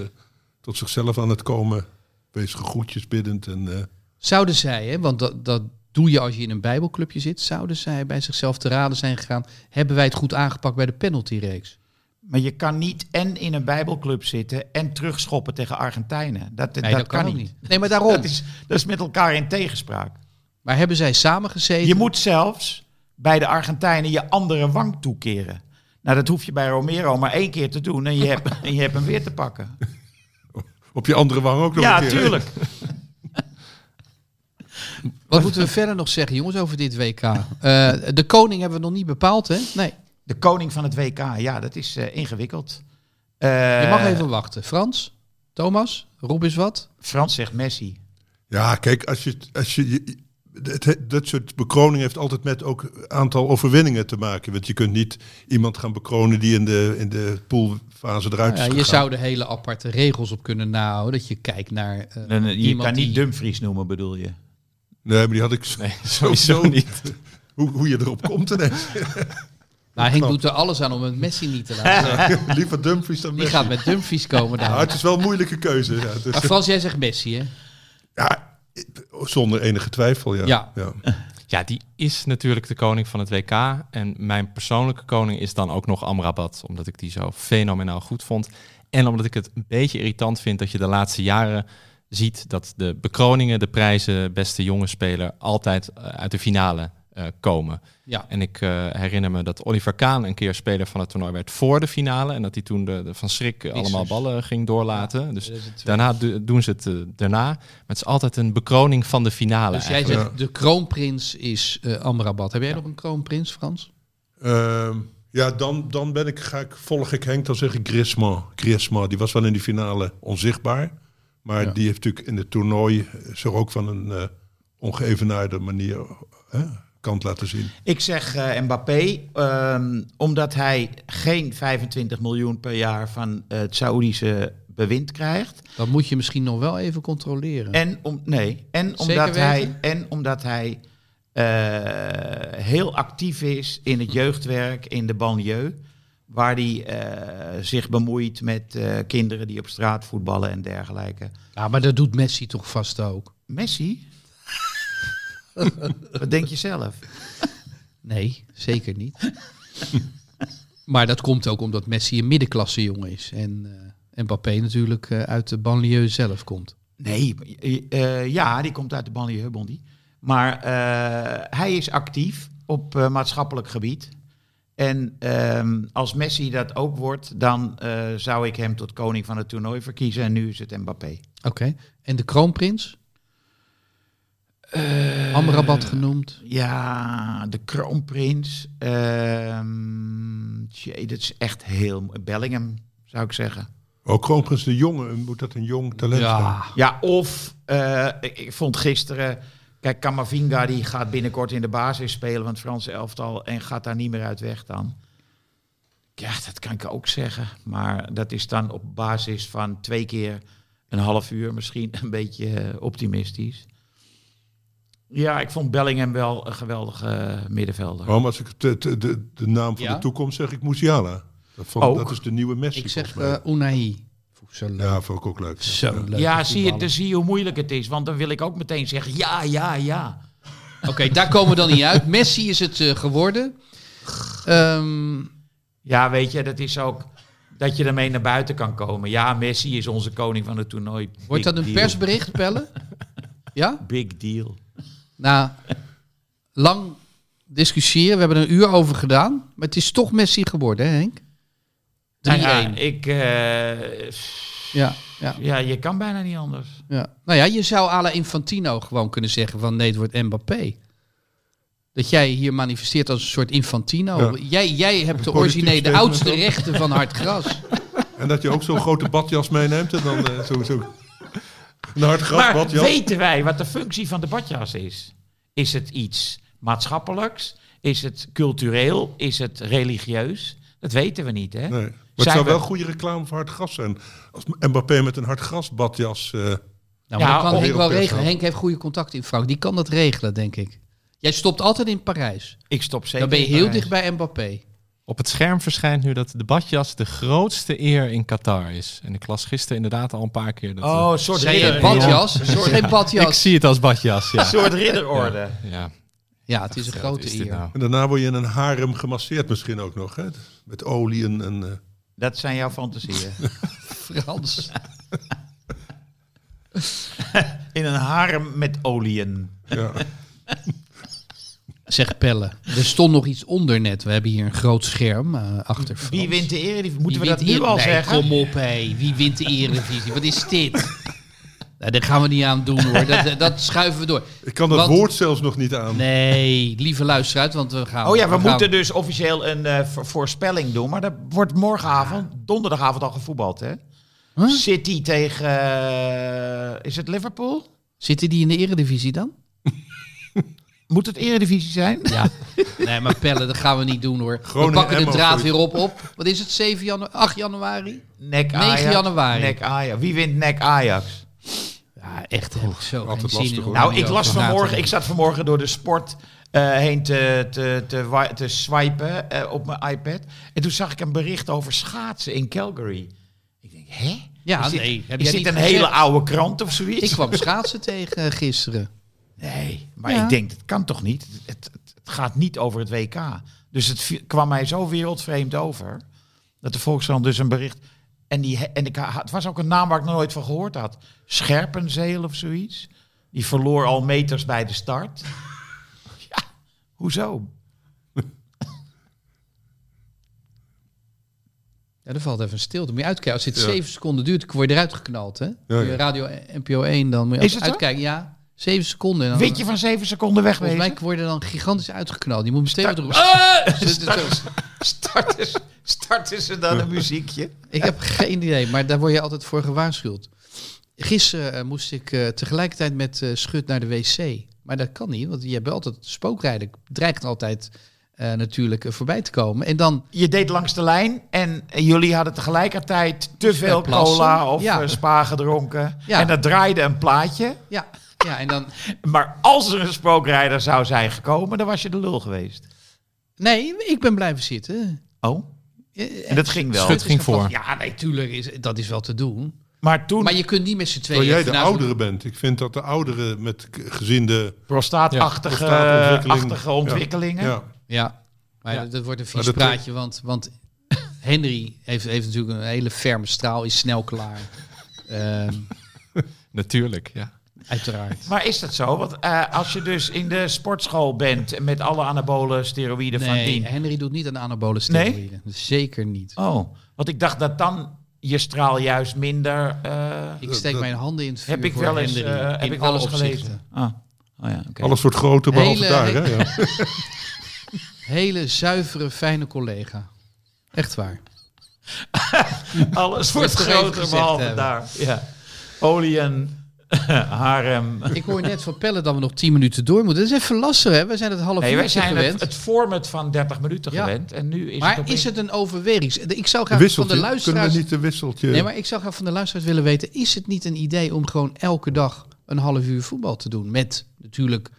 tot zichzelf aan het komen. Bezige groetjes biddend. En, eh, Zouden zij, hè, want dat, dat doe je als je in een Bijbelclubje zit, zouden zij bij zichzelf te raden zijn gegaan, hebben wij het goed aangepakt bij de penaltyreeks? Maar je kan niet en in een bijbelclub zitten en terugschoppen tegen Argentijnen. Dat, Nee, dat, kan niet. Nee, maar daarom. Dat is, dat is met elkaar in tegenspraak. Maar hebben zij samen gezeten? Je moet zelfs bij de Argentijnen je andere wang toekeren. Nou, dat hoef je bij Romero maar één keer te doen en je hebt, en je hebt hem weer te pakken. op je andere wang ook nog Ja, een keer. hè? tuurlijk. Wat moeten we verder nog zeggen, jongens, over dit WK? Eh, de koning hebben we nog niet bepaald, hè? Nee. De koning van het WK, ja, dat is eh, ingewikkeld. Eh, Je mag even wachten. Frans? Thomas? Rob is wat? Frans zegt Messi. Ja, kijk, als je, als je- het, dat soort bekroning heeft altijd met ook aantal overwinningen te maken. Want je kunt niet iemand gaan bekronen die in de, in de poolfase eruit is Ja, je gegaan. zou er hele aparte regels op kunnen nahouden. Dat je kijkt naar eh, je iemand kan niet die... Dumfries noemen, bedoel je? Nee, maar die had ik zo- Nee, sowieso niet. Hoe, hoe je erop komt ineens. Nou, Henk doet er alles aan om het Messi niet te laten. Liever Dumfries dan Die Messi. gaat met Dumfries komen Nou, daar. het is wel een moeilijke keuze. Ja, dus, Maar Frans, jij zegt Messi, hè? ja, zonder enige twijfel, ja. Ja. ja. Ja, die is natuurlijk de koning van het WK. En mijn persoonlijke koning is dan ook nog Amrabat. Omdat ik die zo fenomenaal goed vond. En omdat ik het een beetje irritant vind dat je de laatste jaren ziet dat de bekroningen, de prijzen, beste jonge speler, altijd eh, uit de finale eh, komen. Ja. En ik eh, herinner me dat Oliver Kaan een keer speler van het toernooi werd voor de finale. En dat hij toen de, de van schrik eh, allemaal ballen ging doorlaten. Dus 2002. daarna do- doen ze het eh, daarna. Maar het is altijd een bekroning van de finale. Dus jij eigenlijk. zegt, de kroonprins is eh Amrabat. Heb jij nog een kroonprins, Frans? Ehm, ja, dan, dan ben ik, ga ik, volg ik Henk, dan zeg ik Griezmann. Griezmann, die was wel in die finale onzichtbaar. Maar Ja. die heeft natuurlijk in het toernooi eh, zich ook van een eh ongeëvenaarde manier eh, kant laten zien. Ik zeg eh, Mbappé, ehm, omdat hij geen 25 miljoen per jaar van eh, het Saoedische bewind krijgt. Dat moet je misschien nog wel even controleren. En, om, nee, en omdat hij, en omdat hij eh, heel actief is in het jeugdwerk in de banlieue. Waar hij eh, zich bemoeit met eh, kinderen die op straat voetballen en dergelijke. Ja, maar dat doet Messi toch vast ook? Messi? Wat denk je zelf? Nee, zeker niet. maar dat komt ook omdat Messi een middenklasse jongen is. En eh Mbappé natuurlijk eh, uit de banlieue zelf komt. Nee, eh, ja, die komt uit de banlieue, Bondi. Maar hij is actief op maatschappelijk gebied. En ehm, als Messi dat ook wordt, dan zou ik hem tot koning van het toernooi verkiezen. En nu is het Mbappé. Oké. En de kroonprins? Amrabat genoemd. Ja, de kroonprins. ehm tjee, dat is echt heel... Bellingham, zou ik zeggen. Oh, kroonprins de Jonge, moet dat een jong talent zijn? Ja, Ja, of eh, ik, vond gisteren... Kijk, Camavinga die gaat binnenkort in de basis spelen van het Franse elftal... en gaat daar niet meer uit weg dan. Ja, dat kan ik ook zeggen. Maar dat is dan op basis van twee keer een half uur misschien een beetje eh, optimistisch. Ja, ik vond Bellingham wel een geweldige eh, middenvelder. Waarom als ik de, de, de, de naam van Ja? de toekomst zeg, ik Musiala. Dat, vond, Ook. dat is de nieuwe Messi ik zeg volgens mij. eh Unai. Zo leuk. ja, vond ik ook leuk. Zo Ja. leuk. ja, zie je, dan zie je hoe moeilijk het is. Want dan wil ik ook meteen zeggen, ja, ja, ja. Oké, daar komen we dan niet uit. Messi is het eh, geworden. Ehm, Ja, weet je, dat is ook dat je ermee naar buiten kan komen. Ja, Messi is onze koning van het toernooi. wordt Big dat een deal. persbericht, Pelle? Ja? Big deal. Nou, lang discussiëren. We hebben er een uur over gedaan. Maar het is toch Messi geworden, hè Henk? 3-1. Nou ja, ja, ik, eh, ja, ja, je kan bijna niet anders. ja. Nou ja, je zou à la Infantino gewoon kunnen zeggen van nee, het wordt Mbappé. Dat jij hier manifesteert als een soort Infantino. Ja. Jij, jij hebt de originele, de oudste rechten van hard gras. En dat je ook zo'n grote badjas meeneemt en dan eh, zo, zo een hard gras Maar badjas. weten wij wat de functie van de badjas is? Is het iets maatschappelijks? Is het cultureel? Is het religieus? Dat weten we niet, hè? Nee. Maar het Zijn zou we- wel goede reclame voor hard gras zijn. Als Mbappé met een hard gras badjas... eh, Nou, Ja, dat kan Henk wel regelen. Henk heeft goede contacten in Frankrijk. Die kan dat regelen, denk ik. Jij stopt altijd in Parijs. Ik stop zeker. Dan ben je heel dicht bij Mbappé. Op het scherm verschijnt nu dat de badjas de grootste eer in Qatar is. En ik las gisteren inderdaad al een paar keer dat... Oh, een soort ridder. badjas? Is geen ik badjas. zie het als badjas, ja. Een soort ridderorde. ja. Ja, het is een grote eer. nou? en daarna word je in een harem gemasseerd misschien ook nog. Hè? Met olie en... en eh, Dat zijn jouw fantasieën. Frans. In een harem met olieën. ja. Zeg Pelle. Er stond nog iets onder net. We hebben hier een groot scherm eh, achter Frans. Wie wint de eredivisie? Moeten Wie we dat nu al nee, zeggen? kom op, hé. Wie wint de Eredivisie? Wat is dit? nou, daar gaan we niet aan doen, hoor. Dat, dat schuiven we door. Ik kan dat Want- woord zelfs nog niet aan. Nee, lieve luisteraars, want we gaan... Oh ja, we moeten dus officieel een eh, vo- voorspelling doen. Maar dat wordt morgenavond, donderdagavond al gevoetbald, hè? Huh? City tegen... eh, is het Liverpool? Zitten die in de Eredivisie dan? Moet het eredivisie zijn? Ja. Nee, maar Pelle, dat gaan we niet doen, hoor. Groningen, we pakken de draad weer op, op. Wat is het, 7 januari? 8 januari? Nek 9 Ajax. januari. Nek Ajax. Wie wint Nek Ajax? Ja, echt. Zo altijd lastig, hoor. Nou, ik las vanmorgen, ik zat vanmorgen door de sport eh, heen te, te, te, swipen eh, op mijn iPad. En toen zag ik een bericht over schaatsen in Calgary. Ik denk, hè? Ja, is dit, nee, heb is jij dit niet een gezegd? hele oude krant of zoiets? Ik kwam schaatsen tegen eh, gisteren. Nee, maar Ja. ik denk, dat kan toch niet? Het, het, het gaat niet over het WK. Dus het kwam mij zo wereldvreemd over. Dat de Volkskrant dus een bericht... En, die, en ik, het was ook een naam waar ik nog nooit van gehoord had. Scherpenzeel of zoiets. Die verloor al meters bij de start. Ja, hoezo? Ja, er valt even stilte. Moet je uitkijken. Als dit Ja. 7 seconden duurt, dan word je eruit geknald. Hè? ja. Radio NPO 1, dan moet je Is uitkijken. Ja, 7 seconden. En dan, Weet je van zeven seconden Volgens wegwezen? mij word je dan gigantisch uitgeknald. Je moet hem stevig erop. Ah! Starten, ze- starten ze dan een muziekje? Ik heb geen idee, maar daar word je altijd voor gewaarschuwd. Gisteren eh, moest ik eh, tegelijkertijd met eh, Schut naar de wc. Maar dat kan niet, want je hebt altijd spookrijden. Dreigt altijd natuurlijk voorbij te komen. En dan Je deed langs de lijn en jullie hadden tegelijkertijd te veel plassen. cola of Ja. spa gedronken. Ja. En dat draaide een plaatje. Ja, ja, en dan... Maar als er een spookrijder zou zijn gekomen, dan was je de lul geweest. Nee, ik ben blijven zitten. Oh, en dat ging wel. Schut ging voor. Ja, nee, tuurlijk, is, dat is wel te doen. Maar toen Maar je kunt niet met z'n tweeën... Terwijl jij de oudere bent. Ik vind dat de ouderen met k- gezien de prostaatachtige ontwikkelingen. Ja, Ja, maar Ja. dat, wordt een vies praatje, want, want Henry heeft, heeft natuurlijk een hele ferme straal, is snel klaar. Ehm, Natuurlijk, ja. Uiteraard. Maar is dat zo? Want eh, als je dus in de sportschool bent met alle anabole steroïden van Nee, dien. Henry doet niet aan anabole steroïden. Zeker niet. Oh, want ik dacht dat dan je straal juist minder. eh, Ik steek dat- mijn handen in het vuur heb ik voor wel eens, Henry, eh, heb in ik wel alle eens opzichten. gelezen. Ah. Oh ja, oké. alles wordt groter behalve Hele- daar. Hè? Ja. Hele zuivere, fijne collega. Echt waar. Alles wordt groter behalve hebben. daar. Ja. Olie en harem. Ik hoor net van Pelle dat we nog 10 minuten door moeten. Dat is even lastig, hè? We zijn het half Nee, uur gewend. het, het format van 30 minuten Ja. gewend. En nu is maar het opeens- is het een overweging? Ik zou graag van wisseltje. de Kunnen luisteraars... we niet een wisseltje... Nee, maar ik zou graag van de luisteraars willen weten... is het niet een idee om gewoon elke dag een half uur voetbal te doen? Met natuurlijk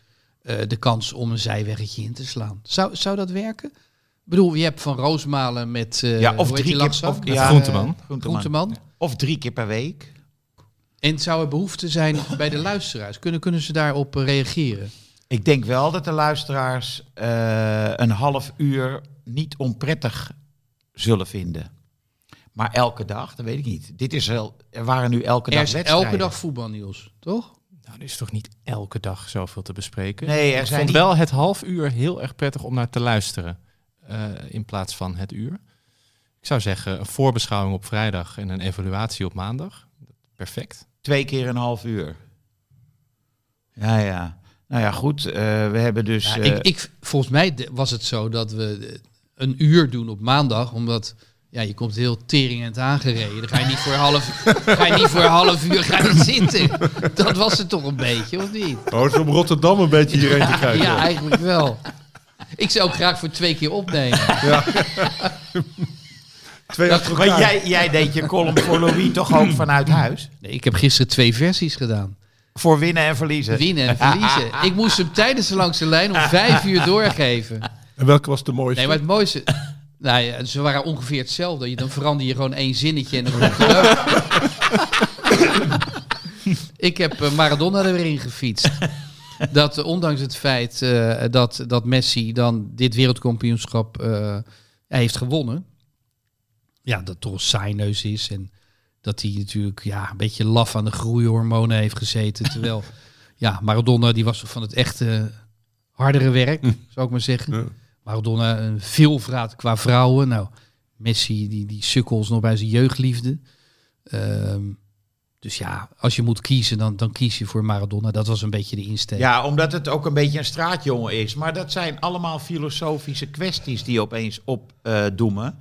eh, de kans om een zijweggetje in te slaan. Zou, zou dat werken? Ik bedoel, je hebt Van Roosmalen met... eh Ja, of drie keer- of- ja, eh, Groenteman. Groenteman. Of drie keer per week. En zou er behoefte zijn bij de luisteraars? Kunnen, kunnen ze daarop reageren? Ik denk wel dat de luisteraars eh, een half uur niet onprettig zullen vinden. Maar elke dag, dat weet ik niet. Dit is wel, er waren nu elke Er dag is wedstrijden. elke dag voetbalnieuws, toch? Nou, er is toch niet elke dag zoveel te bespreken? Nee, er ik zijn vond niet- wel het half uur heel erg prettig om naar te luisteren. eh, in plaats van het uur. Ik zou zeggen, een voorbeschouwing op vrijdag en een evaluatie op maandag. Perfect. Twee keer een half uur. Ja, ja. Nou ja, goed. eh, we hebben dus... Ja, eh, ik, ik, volgens mij de- was het zo dat we een uur doen op maandag, omdat ja, je komt heel teringend aangereden. Dan ga je niet voor een half, ga je niet voor half uur gaan zitten. Dat was het toch een beetje, of niet? Oh, het is om Rotterdam een beetje hierheen te kijken. Ja, eigenlijk wel. Ik zou ook graag voor twee keer opnemen. Twee achter maar elkaar. jij, jij deed je column voor Louis toch ook vanuit huis? Nee, ik heb gisteren twee versies gedaan. Voor winnen en verliezen. Winnen en verliezen. Ik moest hem tijdens de langste lijn om vijf uur doorgeven. En welke was de mooiste? Nee, maar het mooiste... Nou ja, ze waren ongeveer hetzelfde. Je- Dan verander je gewoon één zinnetje en dan het. Ik heb eh, Maradona er weer in gefietst. Dat eh, ondanks het feit eh, dat, dat Messi dan dit wereldkampioenschap eh, heeft gewonnen. Ja, dat toch een saaineus is. En dat hij natuurlijk ja, een beetje laf aan de groeihormonen heeft gezeten. Terwijl, ja, Maradona die was van het echte hardere werk, zou ik maar zeggen. Ja. Maradona een veelvraat qua vrouwen. Nou, Messi die, die sukkels nog bij zijn jeugdliefde. Ehm, dus ja, als je moet kiezen, dan, dan kies je voor Maradona. Dat was een beetje de insteek. Ja, omdat het ook een beetje een straatjongen is. Maar dat zijn allemaal filosofische kwesties die opeens opdoemen.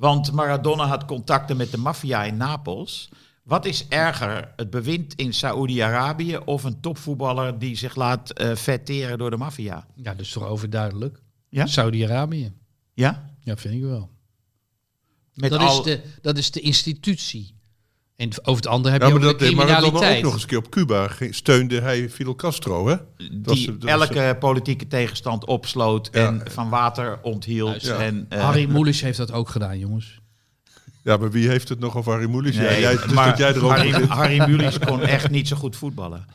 Want Maradona had contacten met de maffia in Napels. Wat is erger, het bewind in Saoedi-Arabië of een topvoetballer die zich laat eh vetteren door de maffia? Ja, dat is toch overduidelijk. Ja? Saudi-Arabië. Ja? Ja, vind ik wel. Met Dat, al... is de, dat is de institutie. En over het andere heb Ja, je maar ook dat de criminaliteit. ook nog eens een keer op Cuba. Ging- Steunde hij Fidel Castro, hè? Dat die was- dat was- elke politieke tegenstand opsloot Ja. en van water onthield. Ja. En, eh, Harry Moelis heeft dat ook gedaan, jongens. Ja, maar wie heeft het nog over Harry Mulisch? ja, nee, jij, dus maar dat jij erover Harry, begint. Harry Mulisch kon echt niet zo goed voetballen.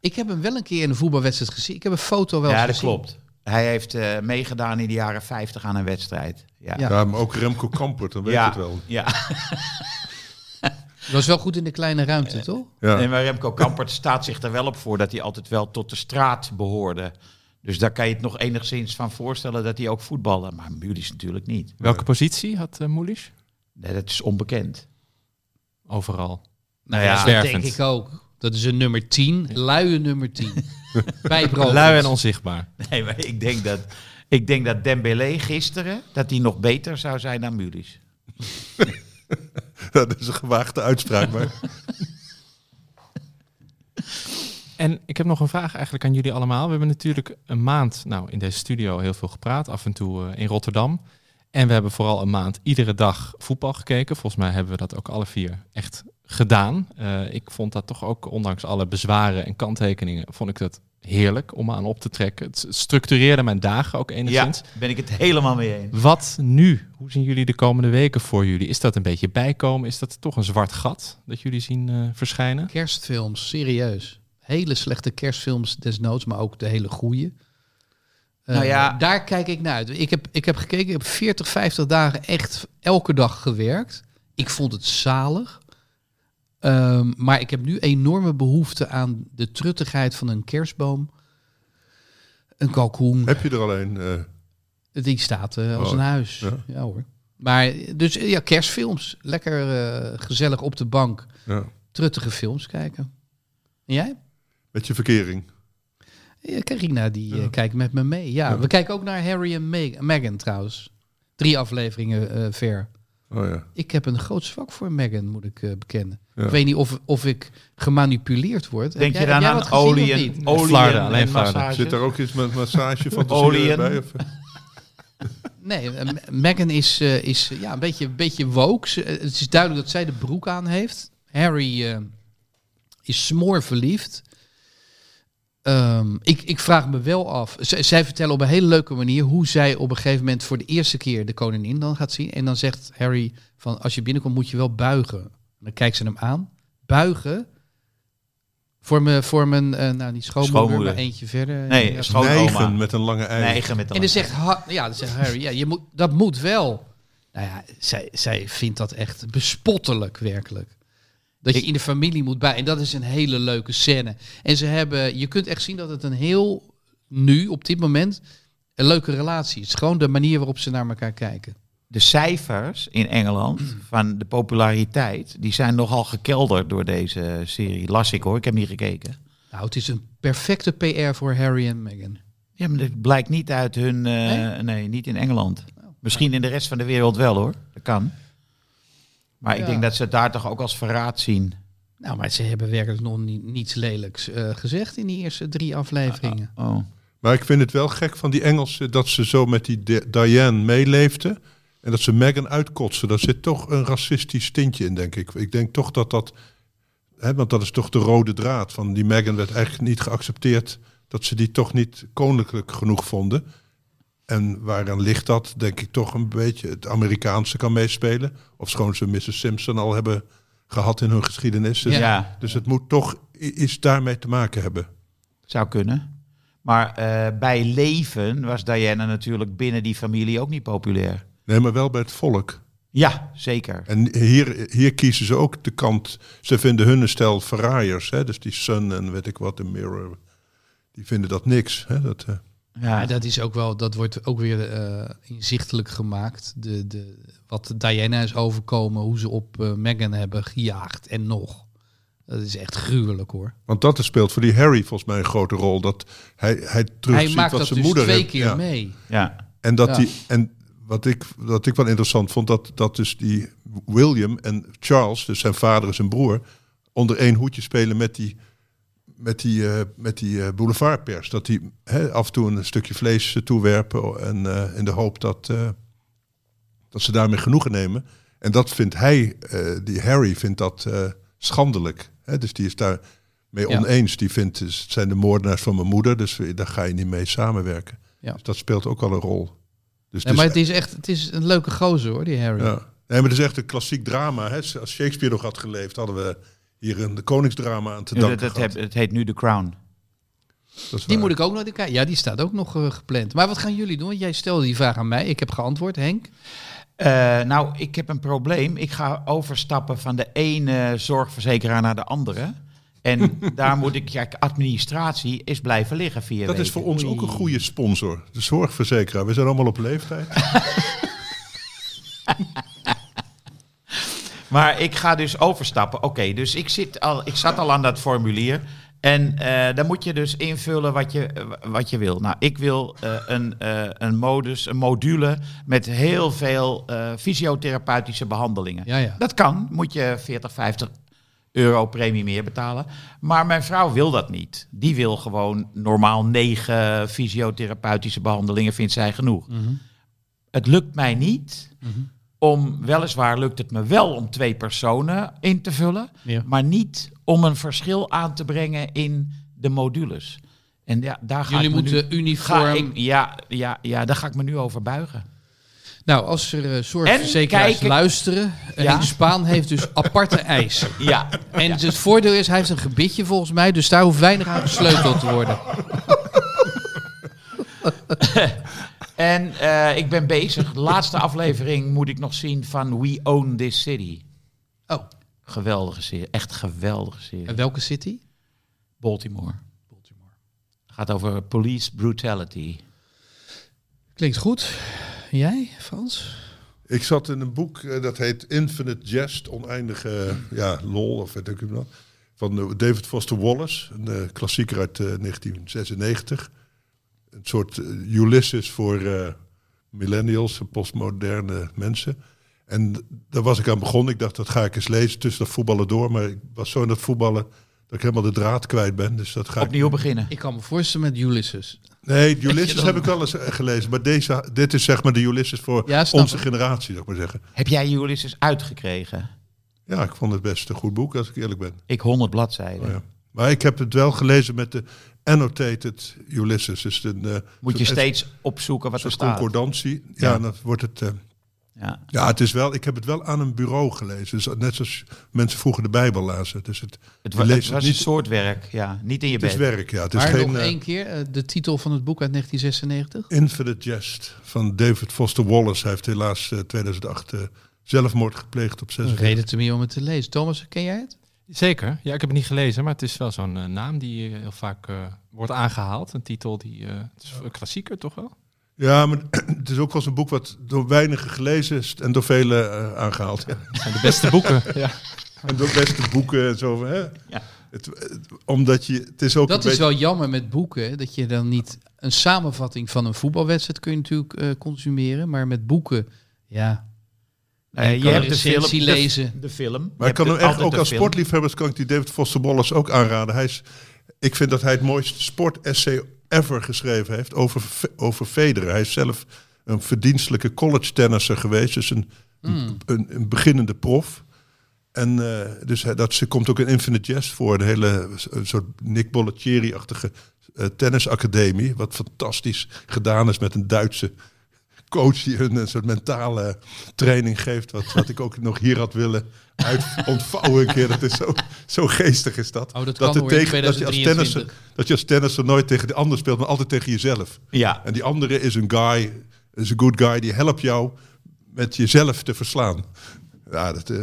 Ik heb hem wel een keer in een voetbalwedstrijd gezien. Ik heb een foto wel ja, eens dat gezien. klopt. Hij heeft eh, meegedaan in de jaren 50 aan een wedstrijd. Ja, Ja. Ja, maar ook Remco Kampert, dan weet je ja, het wel. ja. Dat was wel goed in de kleine ruimte, toch? Ja. En maar Remco Kampert staat zich er wel op voor dat hij altijd wel tot de straat behoorde. Dus daar kan je het nog enigszins van voorstellen dat hij ook voetbalde. Maar Mulisch natuurlijk niet. Welke positie had uh? Nee, dat is onbekend. Overal. Nou ja, dat zwervend. denk ik ook. Dat is een nummer 10, luie nummer 10. Bij Brood. Lui en onzichtbaar. Nee, maar ik denk dat, ik denk dat Dembélé gisteren, dat hij nog beter zou zijn dan Mulisch. Dat is een gewaagde uitspraak, maar... En ik heb nog een vraag eigenlijk aan jullie allemaal. We hebben natuurlijk een maand nou, in deze studio heel veel gepraat, af en toe eh, in Rotterdam. En we hebben vooral een maand iedere dag voetbal gekeken. Volgens mij hebben we dat ook alle vier echt gedaan. Eh, ik vond dat toch ook, ondanks alle bezwaren en kanttekeningen, vond ik dat heerlijk om aan op te trekken. Het structureerde mijn dagen ook Ja, enigszins. ben ik het helemaal mee eens. Wat nu? Hoe zien jullie de komende weken voor jullie? Is dat een beetje bijkomen? Is dat toch een zwart gat dat jullie zien eh, verschijnen? Kerstfilms, serieus. Hele slechte kerstfilms desnoods, maar ook de hele goede. Nou ja. Daar kijk ik naar uit. Ik heb, ik heb gekeken, ik heb 40, 50 dagen echt elke dag gewerkt. Ik vond het zalig. Ehm, maar ik heb nu enorme behoefte aan de truttigheid van een kerstboom. Een kalkoen. Heb je er alleen... eh, Die staat eh, als Oh, een huis. ja. Ja. hoor. Maar dus ja, kerstfilms. Lekker eh, gezellig op de bank. ja, Truttige films kijken. En jij? met je verkering. Ja, Carina die Ja. kijkt met me mee. Ja, we kijken ook naar Harry en Meg- Meghan trouwens. Drie afleveringen ver. Oh ja. Ik heb een groot zwak voor Meghan, moet ik eh, bekennen. Ja. Ik weet niet of, of ik gemanipuleerd word. Denk Heb je jij- dan heb jij aan olie en, olie alleen en flarden. massage? Zit daar ook iets met massage van Oliën. bij? Of? Nee, eh, M- Meghan is, eh, is ja, een beetje, een beetje woke. Ze- Het is duidelijk dat zij de broek aan heeft. Harry eh, is smoor verliefd. Ehm, ik, ik vraag me wel af. Z- zij vertellen op een hele leuke manier hoe zij op een gegeven moment voor de eerste keer de koningin dan gaat zien. En dan zegt Harry van als je binnenkomt moet je wel buigen. En dan kijkt ze hem aan. Buigen. Voor mijn, voor mijn eh, nou niet schoonmoeder, Schoonmoeder. maar eentje verder. Nee, Ja. Nijgen met een lange ei. Neigen met de En dan zegt, ja, dan zegt Harry, ja, je moet, dat moet wel. Nou ja, zij, zij vindt dat echt bespottelijk, werkelijk. Dat je in de familie moet bij. En dat is een hele leuke scène. En ze hebben, je kunt echt zien dat het een heel, nu, op dit moment, een leuke relatie is. Gewoon de manier waarop ze naar elkaar kijken. De cijfers in Engeland van de populariteit, die zijn nogal gekelderd door deze serie. Las ik hoor, ik heb niet gekeken. Nou, het is een perfecte PR voor Harry en Meghan. Ja, maar dat blijkt niet uit hun... eh, Nee? nee? niet in Engeland. Misschien in de rest van de wereld wel hoor, dat kan. Maar ik denk dat ze het daar toch ook als verraad zien. Nou, maar ze hebben werkelijk nog niet, niets lelijks eh, gezegd in die eerste drie afleveringen. Oh. Maar ik vind het wel gek van die Engelsen dat ze zo met die Di- Diane meeleefden. En dat ze Meghan uitkotsen. Daar zit toch een racistisch tintje in, denk ik. Ik denk toch dat dat... Hè, want dat is toch de rode draad. Van die Meghan werd eigenlijk niet geaccepteerd. Dat ze die toch niet koninklijk genoeg vonden. En waaraan ligt dat? Denk ik toch een beetje het Amerikaanse kan meespelen. Of schoon ze Mrs. Simpson al hebben gehad in hun geschiedenis. Dus, Ja. dus het moet toch iets daarmee te maken hebben. Zou kunnen. Maar eh, bij leven was Diana natuurlijk binnen die familie ook niet populair. Nee, maar wel bij het volk. Ja, zeker. En hier, hier kiezen ze ook de kant. Ze vinden hun een stel verraaiers. Hè? Dus die Sun en weet ik wat, de Mirror. Die vinden dat niks. Hè? Dat, eh, Ja, dat, is ook wel, dat wordt ook weer eh, inzichtelijk gemaakt. De, de, wat Diana is overkomen, hoe ze op eh, Meghan hebben gejaagd en nog. Dat is echt gruwelijk hoor. want dat speelt voor die Harry volgens mij een grote rol. Dat hij, hij Hij terugziet maakt wat dat zijn dus moeder twee heeft. keer Ja. mee. ja. En, dat Ja. die, en wat, ik, wat ik wel interessant vond, dat, dat dus die William en Charles, dus zijn vader en zijn broer, onder één hoedje spelen met die, met die, eh, met die eh, boulevardpers. Dat die hè, af en toe een stukje vlees eh, toewerpen en in de hoop dat, dat ze daarmee genoegen nemen. En dat vindt hij, die Harry vindt dat schandelijk. Hè? Dus die is daar mee Ja. oneens. Die vindt, dus, het zijn de moordenaars van mijn moeder, dus daar ga je niet mee samenwerken. Ja. Dus dat speelt ook al een rol. Dus Nee, het maar is- het is echt het is een leuke gozer hoor, die Harry. ja. Nee, maar het is echt een klassiek drama. Hè? Als Shakespeare nog had geleefd, hadden we hier een koningsdrama aan te Ja, danken dat, dat gehad. heb- het heet nu The Crown. Die moet ik ook nog kijken. Ja, die staat ook nog eh, gepland. Maar wat gaan jullie doen? Jij stelde die vraag aan mij. Ik heb geantwoord, Henk. Eh, nou, ik heb een probleem. Ik ga overstappen van de ene zorgverzekeraar naar de andere. En daar moet ik, ja, administratie is blijven liggen vier Dat weken. is voor ons ook een goede sponsor. De zorgverzekeraar. We zijn allemaal op leeftijd. Maar ik ga dus overstappen. Oké, dus ik, zit al, ik zat al aan dat formulier. En eh, dan moet je dus invullen wat je, wat je wil. Nou, ik wil eh, een, eh, een modus, een module met heel veel fysiotherapeutische behandelingen. Ja, ja. Dat kan, moet je 40, 50 euro premie meer betalen. Maar mijn vrouw wil dat niet. Die wil gewoon normaal negen fysiotherapeutische behandelingen, vindt zij genoeg. Het lukt mij niet om, weliswaar lukt het me wel om twee personen in te vullen, Ja. maar niet om een verschil aan te brengen in de modules. En ja, daar ga Jullie ik moeten nu, uniform... ga ik, ja, ja, ja, daar ga ik me nu over buigen. Nou, als er eh, zorgverzekeraars kijken- luisteren... eh, Ja. Spaan heeft dus aparte eisen. Ja, En het voordeel is, hij heeft een gebitje volgens mij. Dus daar hoeft weinig aan gesleuteld te worden. En eh, ik ben bezig. De laatste aflevering moet ik nog zien van We Own This City. Oh, Geweldige serie. Echt geweldige serie. en welke city? Baltimore. Gaat over police brutality. Klinkt goed. Jij, Frans? Ik zat in een boek eh, dat heet Infinite Jest, oneindige ja, lol of weet ik het wat. Van eh, David Foster Wallace, een klassieker uit eh, 1996. Een soort eh, Ulysses voor eh, millennials, postmoderne mensen. En daar was ik aan begonnen. Ik dacht, dat ga ik eens lezen tussen dat voetballen door. Maar ik was zo in dat voetballen dat ik helemaal de draad kwijt ben. Dus dat ga ik Opnieuw beginnen. Ik kan me voorstellen met Ulysses. Nee, Ulysses dan- heb ik wel eens eh, gelezen. Maar deze, dit is zeg maar de Ulysses voor Ja, onze ik. generatie, zou ik maar zeggen. Heb jij Ulysses uitgekregen? Ja, ik vond het best een goed boek, als ik eerlijk ben. Ik 100 bladzijden. Oh, ja. Maar ik heb het wel gelezen met de annotated Ulysses. Dus een, Moet je steeds opzoeken wat er staat. concordantie. Ja, Ja. dan wordt het... eh, Ja. ja, het is wel, ik heb het wel aan een bureau gelezen. Dus net zoals mensen vroeger de Bijbel lazen. Dus het, Het, wa- was niet- een soort werk, ja. Niet in je het is bed. werk, ja. Het is maar geen nog eh, één keer, eh, de titel van het boek uit 1996. Infinite Jest van David Foster Wallace. Hij heeft helaas eh 2008 eh, zelfmoord gepleegd op Een 46. reden te meer om het te lezen. Thomas, ken jij het? Zeker. Ja, ik heb het niet gelezen, maar het is wel zo'n eh, naam die eh, heel vaak eh, wordt aangehaald. Een titel die... eh, het is een klassieker, toch wel? Ja, maar het is ook wel eens een boek wat door weinigen gelezen is en door velen eh, aangehaald. Ja. De beste boeken. ja. En door beste boeken en zo. Hè? Ja. Het, het- omdat je, het is ook Dat is beetje, wel jammer met boeken, dat je dan niet een samenvatting van een voetbalwedstrijd kun je natuurlijk eh, consumeren, maar met boeken, ja, Nee, je hebt de film, de- lezen. De, film. Maar ik kan hem echt, ook als film. sportliefhebbers kan ik die David Foster Wallace ook aanraden. Hij is, ik vind dat hij het mooiste sportessay ever geschreven heeft over, over Federer. Hij is zelf een verdienstelijke college tennisser geweest, dus een, een, een, een beginnende prof. En eh, dus hij- dat ze komt ook in Infinite Jest voor, een hele een soort Nick Bollettieri-achtige eh, tennisacademie, wat fantastisch gedaan is met een Duitse coach die hun een soort mentale training geeft. Wat, wat ik ook nog hier had willen uit ontvouwen een keer. Dat is zo, zo geestig is dat. Oh, dat de in dat, je als 2023. tennisser, dat je als tennisser nooit tegen de ander speelt, maar altijd tegen jezelf. Ja, En die andere is een guy, is een good guy, die helpt jou met jezelf te verslaan. Ja, dat eh,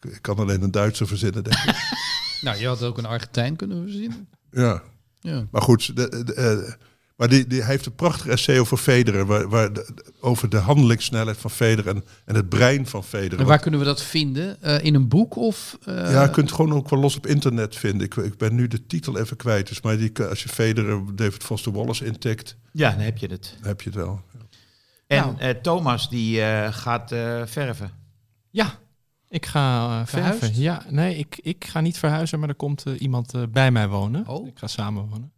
ik kan alleen een Duitser verzinnen, denk ik. Nou, je had ook een Argentijn kunnen verzinnen. Ja. Ja. Maar goed, de, de, eh, maar die, die hij heeft een prachtig essay over Federer, waar, waar de- over de handelingssnelheid van Federer en, en het brein van Federer. En waar kunnen we dat vinden? Eh, in een boek of? eh, Ja, je kunt het gewoon ook wel los op internet vinden. Ik, ik ben nu de titel even kwijt. Dus maar die, als je Federer, David Foster Wallace intikt, ja, dan heb je het. dan heb je het wel. En Nou. eh, Thomas die eh, gaat eh, verven. Ja, ik ga Verhuisd? verven. Ja, nee, ik, ik ga niet verhuizen, maar er komt iemand bij mij wonen. Oh. Ik ga samen wonen.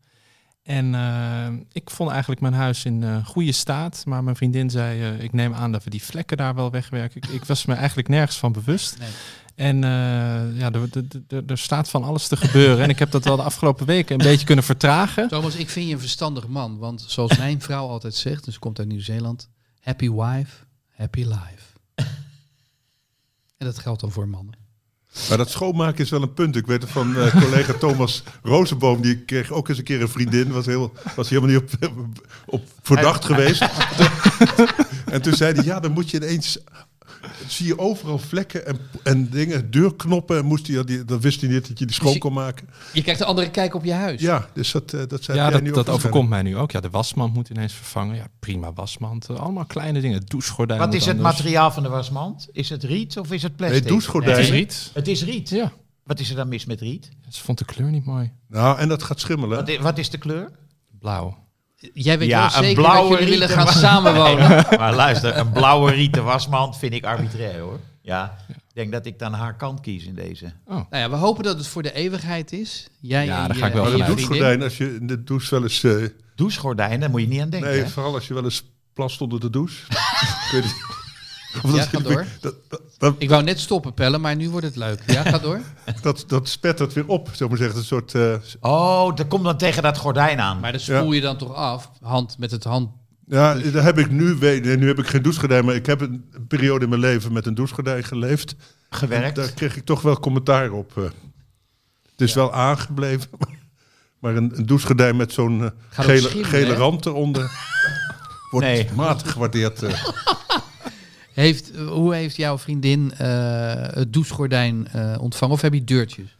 En eh, ik vond eigenlijk mijn huis in eh, goede staat. Maar mijn vriendin zei, eh, ik neem aan dat we die vlekken daar wel wegwerken. Ik, ik was me eigenlijk nergens van bewust. Nee. En ja, er, er, er- er staat van alles te gebeuren. en ik heb dat wel de afgelopen weken een beetje kunnen vertragen. Thomas, ik vind je een verstandig man. Want zoals mijn vrouw altijd zegt, dus ze komt uit Nieuw-Zeeland. Happy wife, happy life. en dat geldt dan voor mannen. Maar dat schoonmaken is wel een punt. Ik weet het van eh, collega Thomas Rozenboom. Die kreeg ook eens een keer een vriendin. Was, heel, was helemaal niet op, op verdacht geweest. en toen zei hij, ja, dan moet je ineens... Zie je overal vlekken en, en dingen, deurknoppen. En moest hij, die, dat wist hij niet dat je die schoon kon maken. Je krijgt een andere kijk op je huis. Ja, dus dat, eh, dat zei Ja, jij dat, nu ook dat overkomt mij nu ook. Ja, de wasmand moet ineens vervangen. Ja, prima wasmand. Eh, Allemaal kleine dingen. Douchegordijn Wat is het anders. materiaal van de wasmand? Is het riet of is het plastic? Nee, douchegordijn. Het is riet. Het is riet. Ja, Wat is er dan mis met riet? ze vond de kleur niet mooi. Nou, en dat gaat schimmelen. Wat is, wat is de kleur? Blauw. Jij weet Ja, wel een zeker blauwe dat jullie willen gaan samenwonen. maar luister, een blauwe rieten wasmand vind ik arbitrair hoor. Ja, ik denk dat ik dan haar kant kies in deze. Nou ja, we hopen dat het voor de eeuwigheid is. Jij Ja, daar ga ik wel vanuit. vriendin. douchegordijn, als je in de douche wel eens... eh, Douchegordijn, daar moet je niet aan denken. nee, hè? vooral als je wel eens plast onder de douche. Of Ja, dat- ga door. Dat, dat, dat, Ik wou net stoppen pellen, maar nu wordt het leuk. Ja, ga door. dat, dat spettert weer op, zo maar zeggen. Een soort... eh, Oh, dat komt dan tegen dat gordijn aan. Maar dan spoel je dan toch af, hand met het hand. Ja, daar heb ik nu, nee, nu heb ik geen douchegordijn, maar ik heb een periode in mijn leven met een douchegordijn geleefd. Gewerkt. Daar kreeg ik toch wel commentaar op. eh. Het is wel aangebleven, maar een, een douchegordijn met zo'n eh, gele, gele hè? rand eronder wordt Nee. matig gewaardeerd. Heeft, hoe heeft jouw vriendin eh, het douchegordijn eh, ontvangen? Of heb je deurtjes?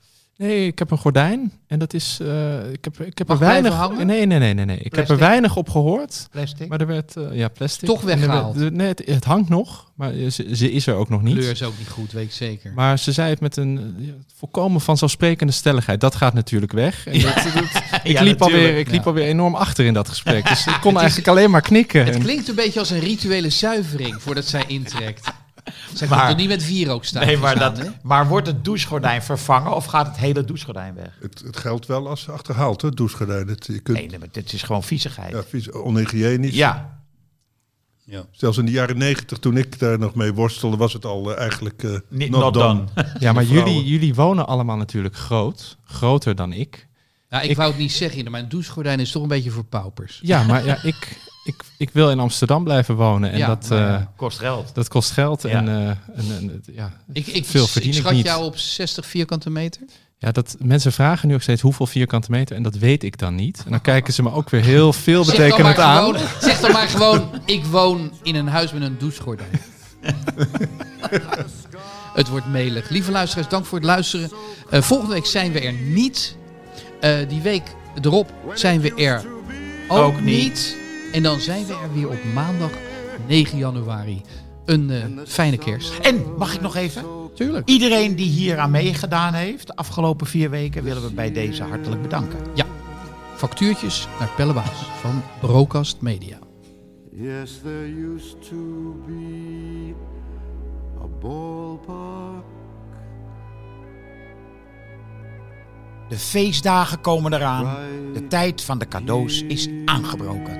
Nee, ik heb een gordijn. En dat is... eh, ik heb, ik heb Mag er weinig... hangen? Nee, nee, nee, nee. nee. Ik heb er weinig op gehoord. Plastic. Maar er werd... eh, ja, plastic. Toch werd- weggehaald? de- nee, het, het hangt nog. Maar ze, ze is er ook nog niet. Kleur is ook niet goed, weet ik zeker. Maar ze zei het met een ja, volkomen vanzelfsprekende stelligheid. Dat gaat natuurlijk weg. En dat- dat- ik, Ja, liep alweer, ik liep alweer enorm achter in dat gesprek. Dus ik kon eigenlijk alleen maar knikken. Het En- klinkt een beetje als een rituele zuivering voordat zij intrekt. Zij Maar- komt er niet met wierook staan. Nee, maar, staan, dat, maar wordt het douchegordijn vervangen of gaat het hele douchegordijn weg? Het, het geldt wel als achterhaald, hè, douchegordijn. Het, je kunt, Nee, nee, maar dit is gewoon viezigheid. ja, vies, onhygiënisch. Ja, Zelfs in de jaren negentig, toen ik daar nog mee worstelde, was het al eh, eigenlijk eh, niet not not done. done. ja, maar jullie, jullie wonen allemaal natuurlijk groot. Groter dan ik. Nou, ik, Ik- wou het niet zeggen, maar een douchegordijn is toch een beetje voor paupers. Ja, maar ja, ik, ik, ik wil in Amsterdam blijven wonen. En Ja, dat, maar eh. Kost geld. dat kost geld. Ja. En, eh, en, en, ja, Ik, ik, veel ik verdien ik schat niet. jou op 60 vierkante meter. Ja, dat, mensen vragen nu ook steeds hoeveel vierkante meter. En dat weet ik dan niet. En dan kijken ze me ook weer heel veel betekenend aan. gewoon, zeg dan maar gewoon, ik woon in een huis met een douchegordijn. Het wordt melig. Lieve luisteraars, dank voor het luisteren. Eh, volgende week zijn we er niet. Eh, die week erop zijn we er ook, Ook niet. En dan zijn we er weer op maandag 9 januari. Een eh, fijne kerst. En mag ik nog even? Tuurlijk. Iedereen die hier aan meegedaan heeft, de afgelopen vier weken, willen we bij deze hartelijk bedanken. Factuurtjes naar Pelle Baas van Brocast Media. Yes, there used to be a ballpark. De feestdagen komen eraan. De tijd van de cadeaus is aangebroken.